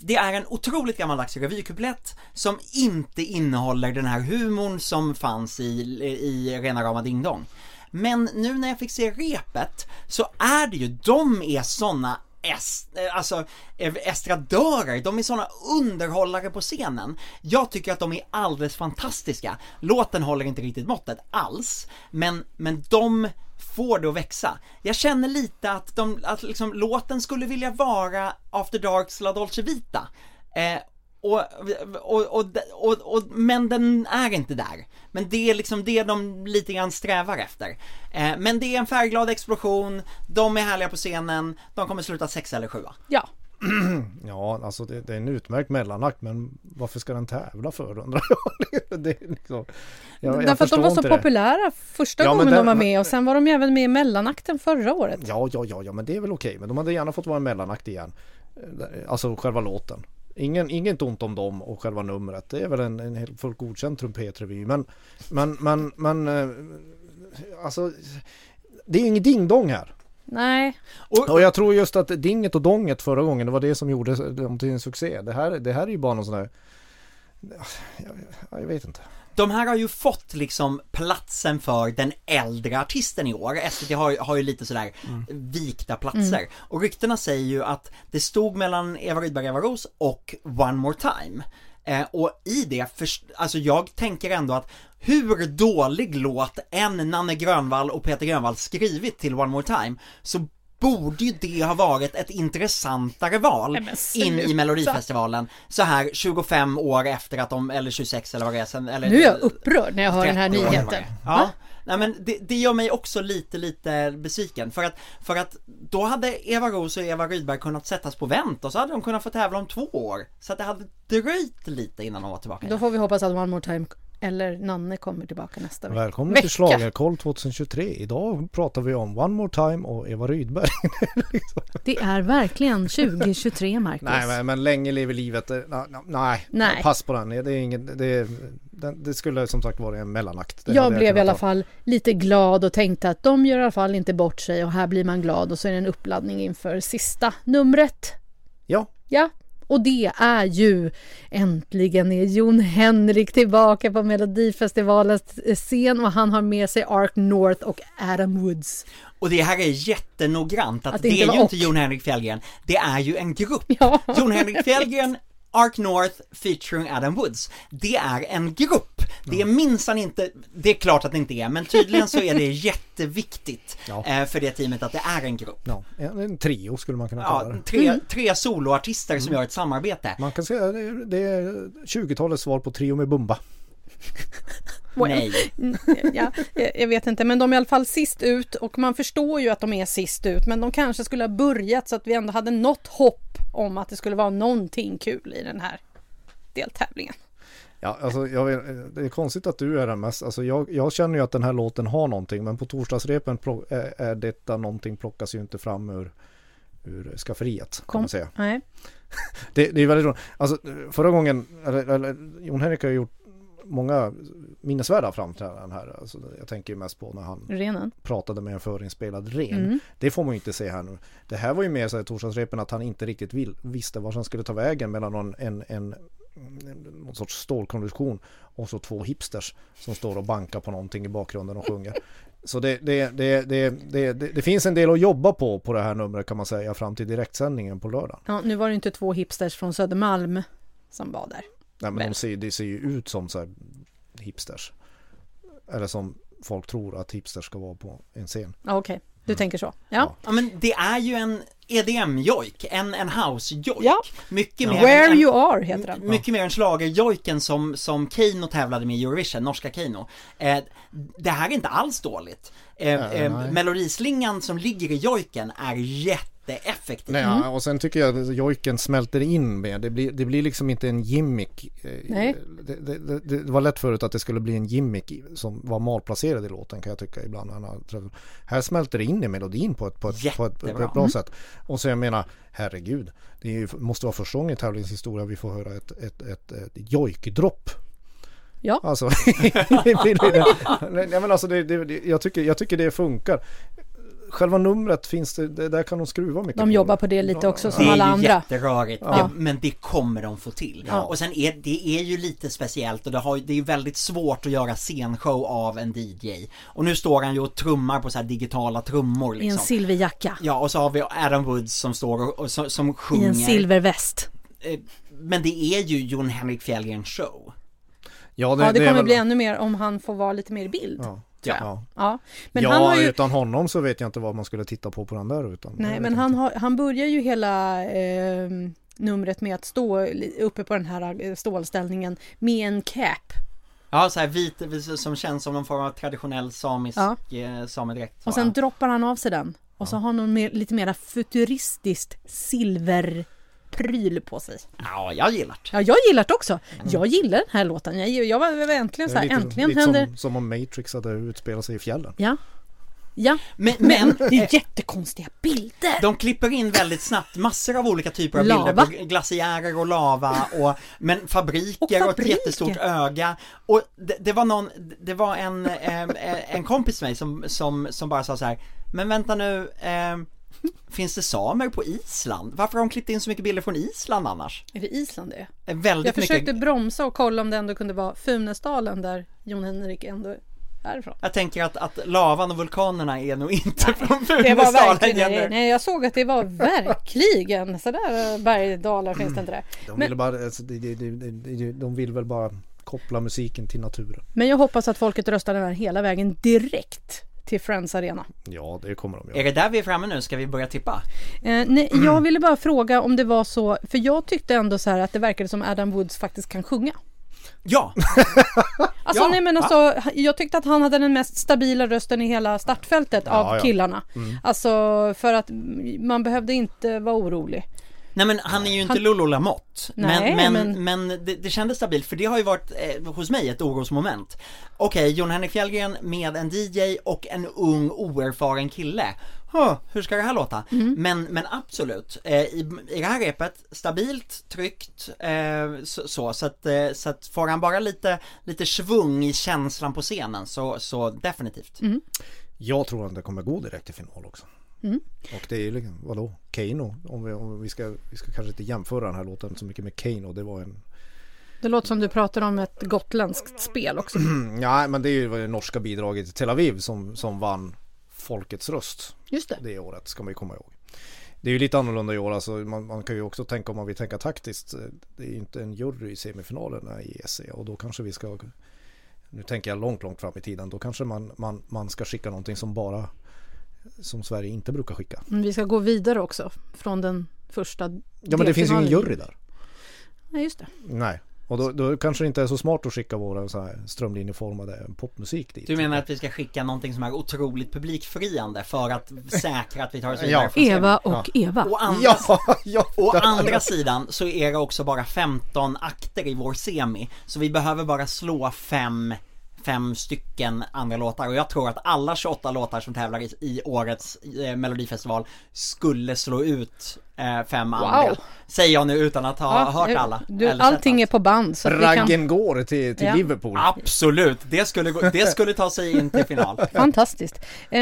Det är en otroligt gammaldags revykuplett som inte innehåller den här humorn som fanns i, i rena rama Ding Dong. Men nu när jag fick se repet så är det ju, de är såna est, eh, alltså eh, estradörer, de är såna underhållare på scenen. Jag tycker att de är alldeles fantastiska. Låten håller inte riktigt måttet alls, men, men de får det att växa. Jag känner lite att, de, att liksom, låten skulle vilja vara After Darks La Dolce Vita. Eh, och, och, och, och, och, men den är inte där. Men det är liksom det de lite grann strävar efter. Eh, men det är en färgglad explosion, de är härliga på scenen, de kommer sluta sexa eller sjua. Ja. Ja, alltså det, det är en utmärkt mellanakt men varför ska den tävla för undrar jag? det liksom, jag, jag Därför att de var så inte det. populära första Ja, gången de den- var med och sen var de ju även med i mellanakten förra året. Ja, ja, ja, ja, men det är väl okej. Men de hade gärna fått vara en mellanakt igen. Alltså själva låten. Ingen, inget ont om dem och själva numret. Det är väl en, en helt fullt godkänd trumpetrevy. Men, men, men, men, eh, alltså, det är ju inget ding-dong här. Nej, Och jag tror just att dinget och donget förra gången, det var det som gjorde dem till en succé. Det här, det här är ju bara någon sån där, jag, jag vet inte. De här har ju fått liksom platsen för den äldre artisten i år. SVT har, har ju lite sådär vikta platser. Och ryktena säger ju att det stod mellan Eva Rydberg och Eva Rose och One More Time. Eh, och i det, först, alltså jag tänker ändå att hur dålig låt än Nanne Grönvall och Peter Grönvall skrivit till One More Time så borde ju det ha varit ett intressantare val in i. Melodifestivalen så här 25 år efter att de, eller 26 eller vad det är sen, eller nu är jag upprörd när jag hör den här 30 år eller vad nyheten. Ja, nej men det, det gör mig också lite, lite besviken för att, för att då hade Eva Rose och Eva Rydberg kunnat sättas på vänt och så hade de kunnat få tävla om två år. Så att det hade dröjt lite innan de var tillbaka. Då får vi hoppas att One More Time eller Nanne kommer tillbaka nästa vecka. Välkommen till Schlagerkoll 2023. Idag pratar vi om One More Time och Eva Rydberg. Det är verkligen 2023 Marcus. nej, men, men länge lever livet. eh, Nej, Nej. pass på den. Det, är inget, det, det skulle som sagt vara en mellanakt. Det jag blev i kunnat alla fall lite glad och tänkte att de gör i alla fall inte bort sig och här blir man glad och så är det en uppladdning inför sista numret. Ja, Ja, och det är ju äntligen är Jon Henrik tillbaka på Melodifestivalens scen och han har med sig Ark North och Adam Woods. Och det här är jättenoggrant att, Att det, det inte är ju inte och. Jon Henrik Fjällgren, det är ju en grupp. Ja. Jon Henrik Fjällgren Ark North featuring Adam Woods. Det är en grupp. Det är minsann inte, det är klart att det inte är, men tydligen så är det jätteviktigt Ja. eh, för det teamet att det är en grupp. ja en, trio skulle man kunna kalla Ja, det. tre, Mm. tre soloartister som gör ett samarbete. Man kan säga det är, det är 20-talets svar på Trio med Bumba. Nej. Ja, jag jag vet inte, men de är i alla fall sist ut och man förstår ju att de är sist ut, men de kanske skulle ha börjat så att vi ändå hade något hopp om att det skulle vara någonting kul i den här deltävlingen. Ja, alltså vet, det är konstigt att du är den mest, alltså jag, jag känner ju att den här låten har någonting men på torsdagsrepen plock, är, är detta någonting plockas ju inte fram ur, ur skafferiet kan Kom. man säga. Nej. Det, det är väldigt roligt. Alltså förra gången, eller, eller Jon Henrik har gjort många minnesvärda framträdanden här. Alltså, jag tänker mest på när han Renen. pratade med en förinspelad ren. Mm. Det får man ju inte se här nu. Det här var ju mer så här torsdagsrepen att han inte riktigt vill, visste var han skulle ta vägen mellan någon, en, en, någon sorts stålkonstruktion och så två hipsters som står och bankar på någonting i bakgrunden och sjunger. Så det, det, det, det finns en del att jobba på på det här numret kan man säga fram till direktsändningen på lördag. Ja, nu var det inte två hipsters från Södermalm som var där. Nej men Men- de ser, det ser ju ut som så här hipsters. Eller som folk tror att hipsters ska vara på en scen. Ja, Okej, du tänker så. Ja. Ja. Ja men det är ju en EDM-jojk, en, en house-jojk. Ja. Mycket mer Where än, you are heter den. Mycket mer än schlagerjojken som, som Keino tävlade med i Eurovision, norska Keino. Eh, det här är inte alls dåligt. Eh, Nej, eh, melodislingan som ligger i jojken är jätteeffektiv. Nej, ja, och sen tycker jag att jojken smälter in med. Det blir, det blir liksom inte en gimmick. Eh, Nej. Det, det, det, det var lätt förut att det skulle bli en gimmick som var malplacerad i låten kan jag tycka ibland. Här smälter det in i melodin på ett, på ett, på ett, på ett bra sätt. Och så jag menar, herregud, det ju, måste vara första gången i tävlingshistoria vi får höra ett, ett, ett, ett jojkdropp. Ja. Alltså, alltså det, det, det, jag, tycker, jag tycker det funkar. Själva numret finns det, där kan de skruva mycket De jobbar på det lite också som Det är alla ju andra. jätterörigt, Ja. det, men det kommer de få till. Ja. Och sen är det är ju lite speciellt och det, har, det är väldigt svårt att göra scenshow av en DJ. Och nu står han ju och trummar på så här digitala trummor I en liksom. silverjacka. Ja, och så har vi Adam Woods som står och, och som, som I sjunger. en silverväst. Eh, Men det är ju Jon Henrik Fjällgrens show. Ja, det, Ja, det kommer väl- bli ännu mer om han får vara lite mer i bild. Ja. Ja. Ja. Ja. Men ja, han har ju... utan honom så vet jag inte vad man skulle titta på på den där utan. Nej, men han, har, han börjar ju hela eh, numret med att stå uppe på den här eh, stålställningen med en cap. Ja, så här vit, som känns som någon form av traditionell samisk Ja. eh, samedräkt. Och sen droppar han av sig den. Och så har han någon mer, lite mera futuristiskt silverpryl på sig. Ja, jag gillar det. Ja, jag gillar det också. Jag gillar den här låten. Jag, jag var jag var äntligen så är här, lite, äntligen lite händer... som, som om Matrix hade utspelat sig i fjällen. Ja. Ja, Men, men det är jättekonstiga bilder. de klipper in väldigt snabbt massor av olika typer av Lava. bilder på glaciärer och lava och men fabriker och, Och ett fabriker. jättestort öga och det, det var någon, det var en, eh, en kompis till mig som, som, som bara sa så här men vänta nu eh, Finns det samer på Island? Varför har de klippt in så mycket bilder från Island annars? Är det Island det är? Eh, Väldigt Jag försökte mycket bromsa och kolla om det ändå kunde vara Funäsdalen där Jon Henrik ändå är ifrån. Jag tänker att, att lavan och vulkanerna är nog inte från Det var Funäsdalen nej, nej jag såg att det var verkligen sådär bergdalar finns det inte där. De Men- vill, bara, alltså, de, de, de, de, de vill väl bara koppla musiken till naturen. Men jag hoppas att folket röstar den här hela vägen direkt till Friends Arena. Ja, det kommer de Är göra. det där vi är framme nu? Ska vi börja tippa? Eh, nej, jag ville bara fråga om det var så, för jag tyckte ändå så här att det verkade som Adam Woods faktiskt kan sjunga. Ja! Alltså Ja, nej men va? alltså, jag tyckte att han hade den mest stabila rösten i hela startfältet Ja, av ja. killarna. Alltså för att man behövde inte vara orolig. Nej men han är ju inte Han- Lolo Lamotte Nej, Men, men, men- men det, det kändes stabilt för det har ju varit eh, hos mig ett orosmoment Okej, Jon Henrik Fjällgren med en DJ och en ung oerfaren kille huh, Hur ska det här låta? Mm. Men, men absolut, eh, i, i det här repet, stabilt, tryggt, eh, så, så, så att, eh, så att får han bara lite, lite svung i känslan på scenen så, så definitivt Mm. Jag tror att det kommer gå direkt till final också. Mm. Och det är ju liksom, vadå, Kano? Om vi, om vi, ska, vi ska kanske inte jämföra den här låten så mycket med Kano. Det var en... Det låter som du pratar om ett gotländskt spel också. Ja, men det är ju det norska bidraget till Tel Aviv som, som vann Folkets röst Just det. det året, ska man ju komma ihåg. Det är ju lite annorlunda i år, alltså man, man kan ju också tänka om man vill tänka taktiskt. Det är ju inte en jury i semifinalerna i ESC och då kanske vi ska nu tänker jag långt, långt fram i tiden. Då kanske man, man, man ska skicka någonting som bara som Sverige inte brukar skicka. Men vi ska gå vidare också från den första Ja, men det finns ju ingen jury där. Nej, just det. Nej, Och då, då kanske det inte är så smart att skicka våra så här strömlinjeformade popmusik dit. Du menar att vi ska skicka någonting som är otroligt publikfriande för att säkra att vi tar oss vidare Ja. Eva och Eva. Å andra, Ja, ja. å andra sidan så är det också bara 15 akter i vår semi, så vi behöver bara slå fem fem stycken andra låtar och jag tror att alla 28 låtar som tävlar i, i årets eh, melodifestival skulle slå ut eh, fem andra. Säger jag nu utan att ha Ja, hört alla. Du, eller sett allting är allt. på band så vi kan... Raggen går till, till Ja. Liverpool. Absolut, det skulle, gå, det skulle ta sig in till final. Fantastiskt. Eh,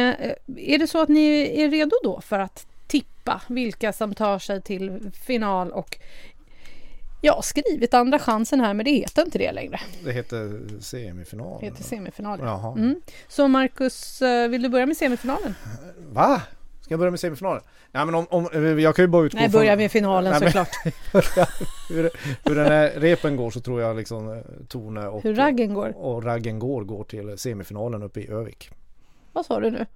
är det så att ni är redo då för att tippa vilka som tar sig till final och jag har skrivit andra chansen här men det heter inte det längre. Det heter semifinal. Det heter semifinal. Jaha. Mm. Så Marcus, eh, vill du börja med semifinalen? Va? Ska jag börja med semifinalen? Nej men om, om jag kan ju bara utgå Nej, börja med finalen Nej, men- såklart. hur, hur den här repen går så tror jag liksom eh, Tone och, Hur raggen går. och raggen går går till semifinalen uppe i Övik. Vad sa du nu?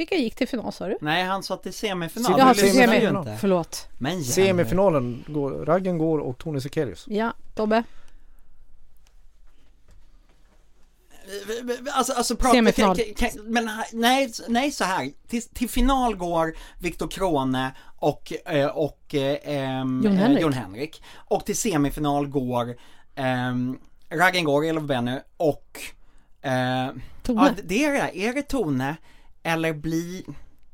Vilka gick till final sa du? Nej, han sa till semifinal. Jaha, till lyssnar semi. ju inte. Förlåt. Men. Semifinalen går, raggen går och Tone Sekelius. Ja, Tobbe. Alltså, alltså prata, Semifinal. kan- kan- men nej, nej så här. Till, till final går Viktor Krone och, eh, och eh, ehm, Jon eh, Henrik. Jon Henrik. Och till semifinal går ehm, Raggen går, Elof Benny och eh, Tone. Ja, det- det är det. Är det Tone eller bli...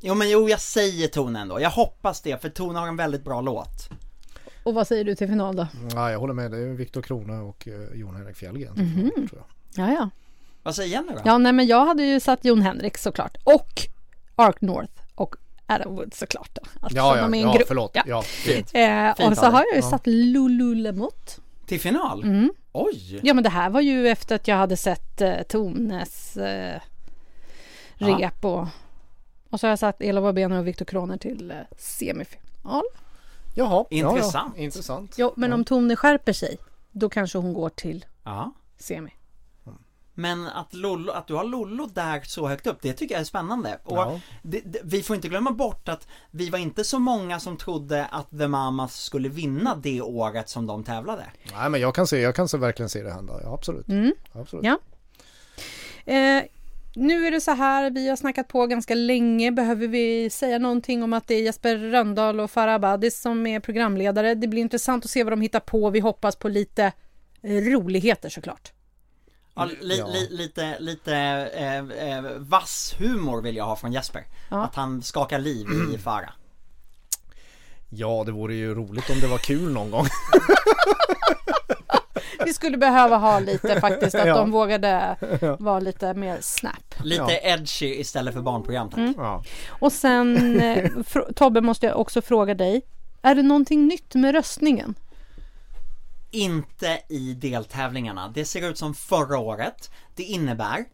Jo men jo, jag säger Tone ändå. Jag hoppas det, för Tone har en väldigt bra låt. Och vad säger du till final då? Ja, jag håller med. Det är Viktor Krone och eh, Jon Henrik Fjällgren. Mhm. tror jag. Ja, ja. Vad säger Jenny då? Ja, nej men jag hade ju satt Jon Henrik såklart. Och Ark North och Adam Wood såklart då. Eftersom Ja, ja, de är en ja, grupp. förlåt. Ja. Ja. Fint. Eh, Fint och så har jag ju satt Lulu Lemott. Till final? Mm. Oj! Ja men det här var ju efter att jag hade sett eh, Tones eh, Ja. rep och, och så har jag satt Ela Wabener och Viktor Kroner till eh, semifinal. Jaha. Intressant. Ja, ja. Intressant. Jo, men om Tone skärper sig då kanske hon går till Ja. semi. Men att, Lollo, att du har Lollo där så högt upp, det tycker jag är spännande. Och Ja. det, det, vi får inte glömma bort att vi var inte så många som trodde att The Mamas skulle vinna det året som de tävlade. Nej men jag kan se, jag kan se, verkligen se det hända. Ja, absolut. Mm. absolut. Ja. Eh, nu är det så här, vi har snackat på ganska länge. Behöver vi säga någonting om att det är Jesper Röndahl och Farah Abadis som är programledare? Det blir intressant att se vad de hittar på. Vi hoppas på lite eh, roligheter såklart. Ja, li. Li, lite, lite eh, eh, vass humor vill jag ha från Jesper. Ja. Att han skakar liv i Farah. Ja, det vore ju roligt om det var kul någon gång. Vi skulle behöva ha lite faktiskt, att Ja. de vågade vara lite mer snap. Lite Ja. edgy istället för barnprogram tack. Ja. Och sen, eh, Tobbe måste jag också fråga dig. Är det någonting nytt med röstningen? Inte i deltävlingarna. Det ser ut som förra året. Det innebär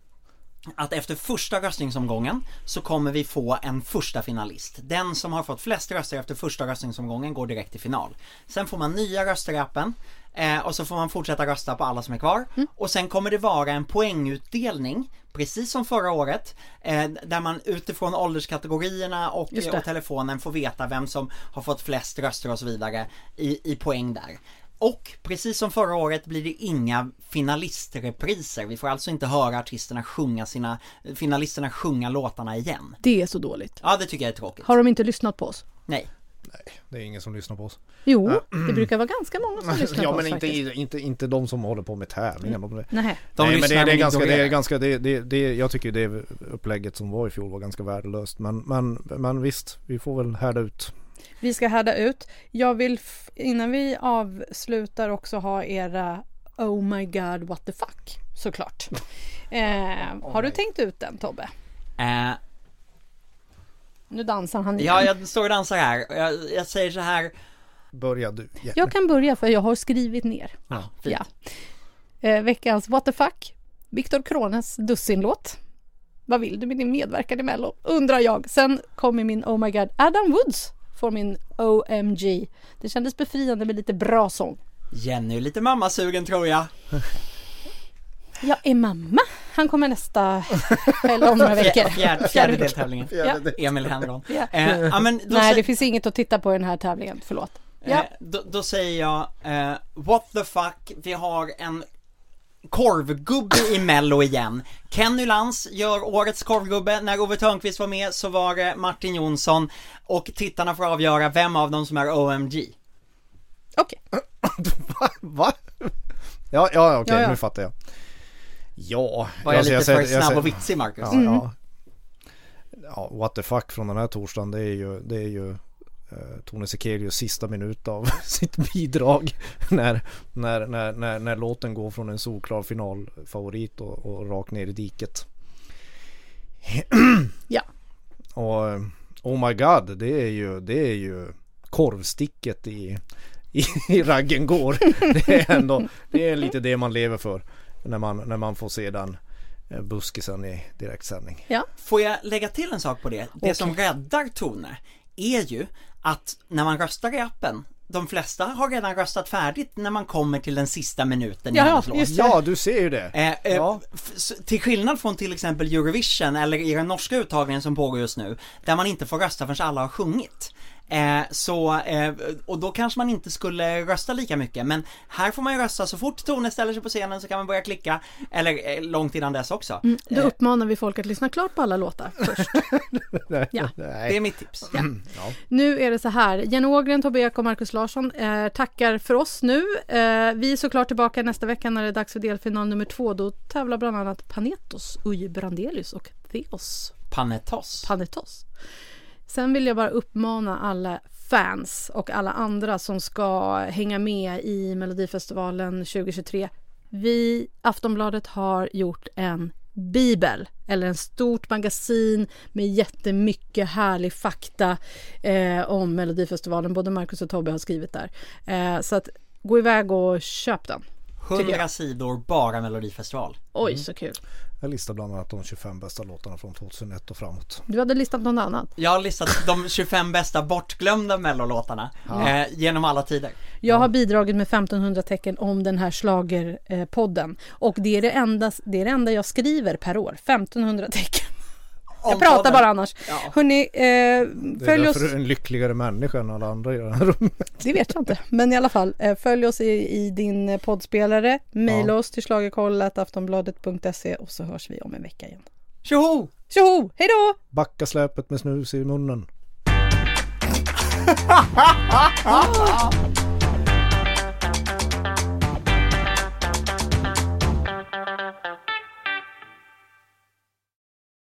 att efter första röstningsomgången så kommer vi få en första finalist. Den som har fått flest röster efter första röstningsomgången går direkt till final. Sen får man nya röster i appen eh, och så får man fortsätta rösta på alla som är kvar. Och sen kommer det vara en poängutdelning Precis som förra året, eh, där man utifrån ålderskategorierna och, och telefonen får veta vem som har fått flest röster och så vidare i, i poäng där. Och precis som förra året blir det inga finalistrepriser. Vi får alltså inte höra artisterna sjunga sina, finalisterna sjunga låtarna igen. Det är så dåligt. Ja, det tycker jag är tråkigt. Har de inte lyssnat på oss? Nej. Det är ingen som lyssnar på oss. Jo, det brukar vara ganska många som lyssnar Ja på men oss inte, faktiskt. inte, inte de som håller på med tävlingar. De, Nej. De Nej, men det, det är men ganska, det är ganska, det, det, det, jag tycker det upplägget som var i fjol var ganska värdelöst. Men, men, men visst, vi får väl härda ut. Vi ska härda ut. Jag vill innan vi avslutar också ha era Oh my god what the fuck såklart. Eh, har du tänkt ut den Tobbe? Eh, Nu dansar han igen. ja, jag står och dansar här. Jag, jag säger så här. Börja du. Ja. Jag kan börja för jag har skrivit ner. Ja, fint. Ja. Eh, veckans what the fuck. Viktor Krones dussinlåt. Vad vill du med din medverkan i Mello? Undrar jag. Sen kommer min Oh my god. Adam Woods får min OMG. Det kändes befriande med lite bra sång. Jenny är lite mammasugen tror jag. Jag är mamma. Han kommer nästa, eller om några veckor. Fjär, fjärde, fjärde deltävlingen. Ja. Emil Henron. Ja. Eh, ja, men då Nej, det finns inget att titta på i den här tävlingen. Förlåt. Ja. Eh, då, då säger jag, eh, what the fuck, vi har en korvgubbe i mello igen. Kenny Lantz gör årets korvgubbe, när Ove Thörnqvist var med så var det Martin Jonsson och tittarna får avgöra vem av dem som är OMG. Okej. Va? Va? Ja, ja okej, Ja, ja. nu fattar jag. Ja, Var jag alltså, lite säger- för snabb och vitsig Marcus? Ja, Mm. ja. ja, what the fuck från den här torsdagen det är ju, det är ju Tone Sekelius sista minut av sitt bidrag när, när, när, när, när låten går från en solklar finalfavorit och, och rakt ner i diket. Ja. Och eh, oh my god, det är ju, det är ju korvsticket i, i, i raggen går. Det är ändå, det är lite det man lever för när man, när man får se den eh, buskisen i direktsändning. Får jag lägga till en sak på det? Det Okej. som räddar Tone är ju att när man röstar i appen, de flesta har redan röstat färdigt när man kommer till den sista minuten i Ja, hennes låt. just Ja, du ser ju det. Eh, eh, Ja. till skillnad från till exempel Eurovision eller i den norska uttagningen som pågår just nu, där man inte får rösta förrän alla har sjungit. Eh, så, eh, och då kanske man inte skulle rösta lika mycket, men här får man ju rösta så fort Tone ställer sig på scenen så kan man börja klicka, eller eh, långt innan dess också. Mm, Då Eh, uppmanar vi folk att lyssna klart på alla låtar först. Ja. det är mitt tips. Nu är det så här, Jenny Ågren, Tobbe Ek och Markus Larsson eh, tackar för oss nu. Eh, vi är såklart tillbaka nästa vecka när det är dags för delfinal nummer två. Då tävlar bland annat Panetos, Uje Brandelius och Theos Panetos. Panetos. Sen vill jag bara uppmana alla fans och alla andra som ska hänga med i Melodifestivalen 2023. Vi, Aftonbladet, har gjort en bibel eller en stort magasin med jättemycket härlig fakta eh, om Melodifestivalen. Både Marcus och Tobbe har skrivit där. Eh, så att gå iväg och köp den. tycker 100 jag. sidor, bara Melodifestival. Oj, så kul. Jag listar bland annat de 25 bästa låtarna från 2001 och framåt. Du hade listat något annat. Jag har listat de 25 bästa bortglömda mellolåtarna eh, genom alla tider. Jag har bidragit med 1500 tecken om den här schlagerpodden och det är det, enda, det är det enda jag skriver per år, 1500 tecken. Jag pratar bara annars. Ja. Hörni, eh, Det är följ oss. därför du är en lyckligare människa än alla andra i det här rummet. Det vet jag inte, men i alla fall eh, följ oss i, i din eh, poddspelare. Maila oss till schlagerkollat.aftonbladet.se och så hörs vi om en vecka igen. Tjoho! Tjoho, hej då! Backa släpet med snus i munnen.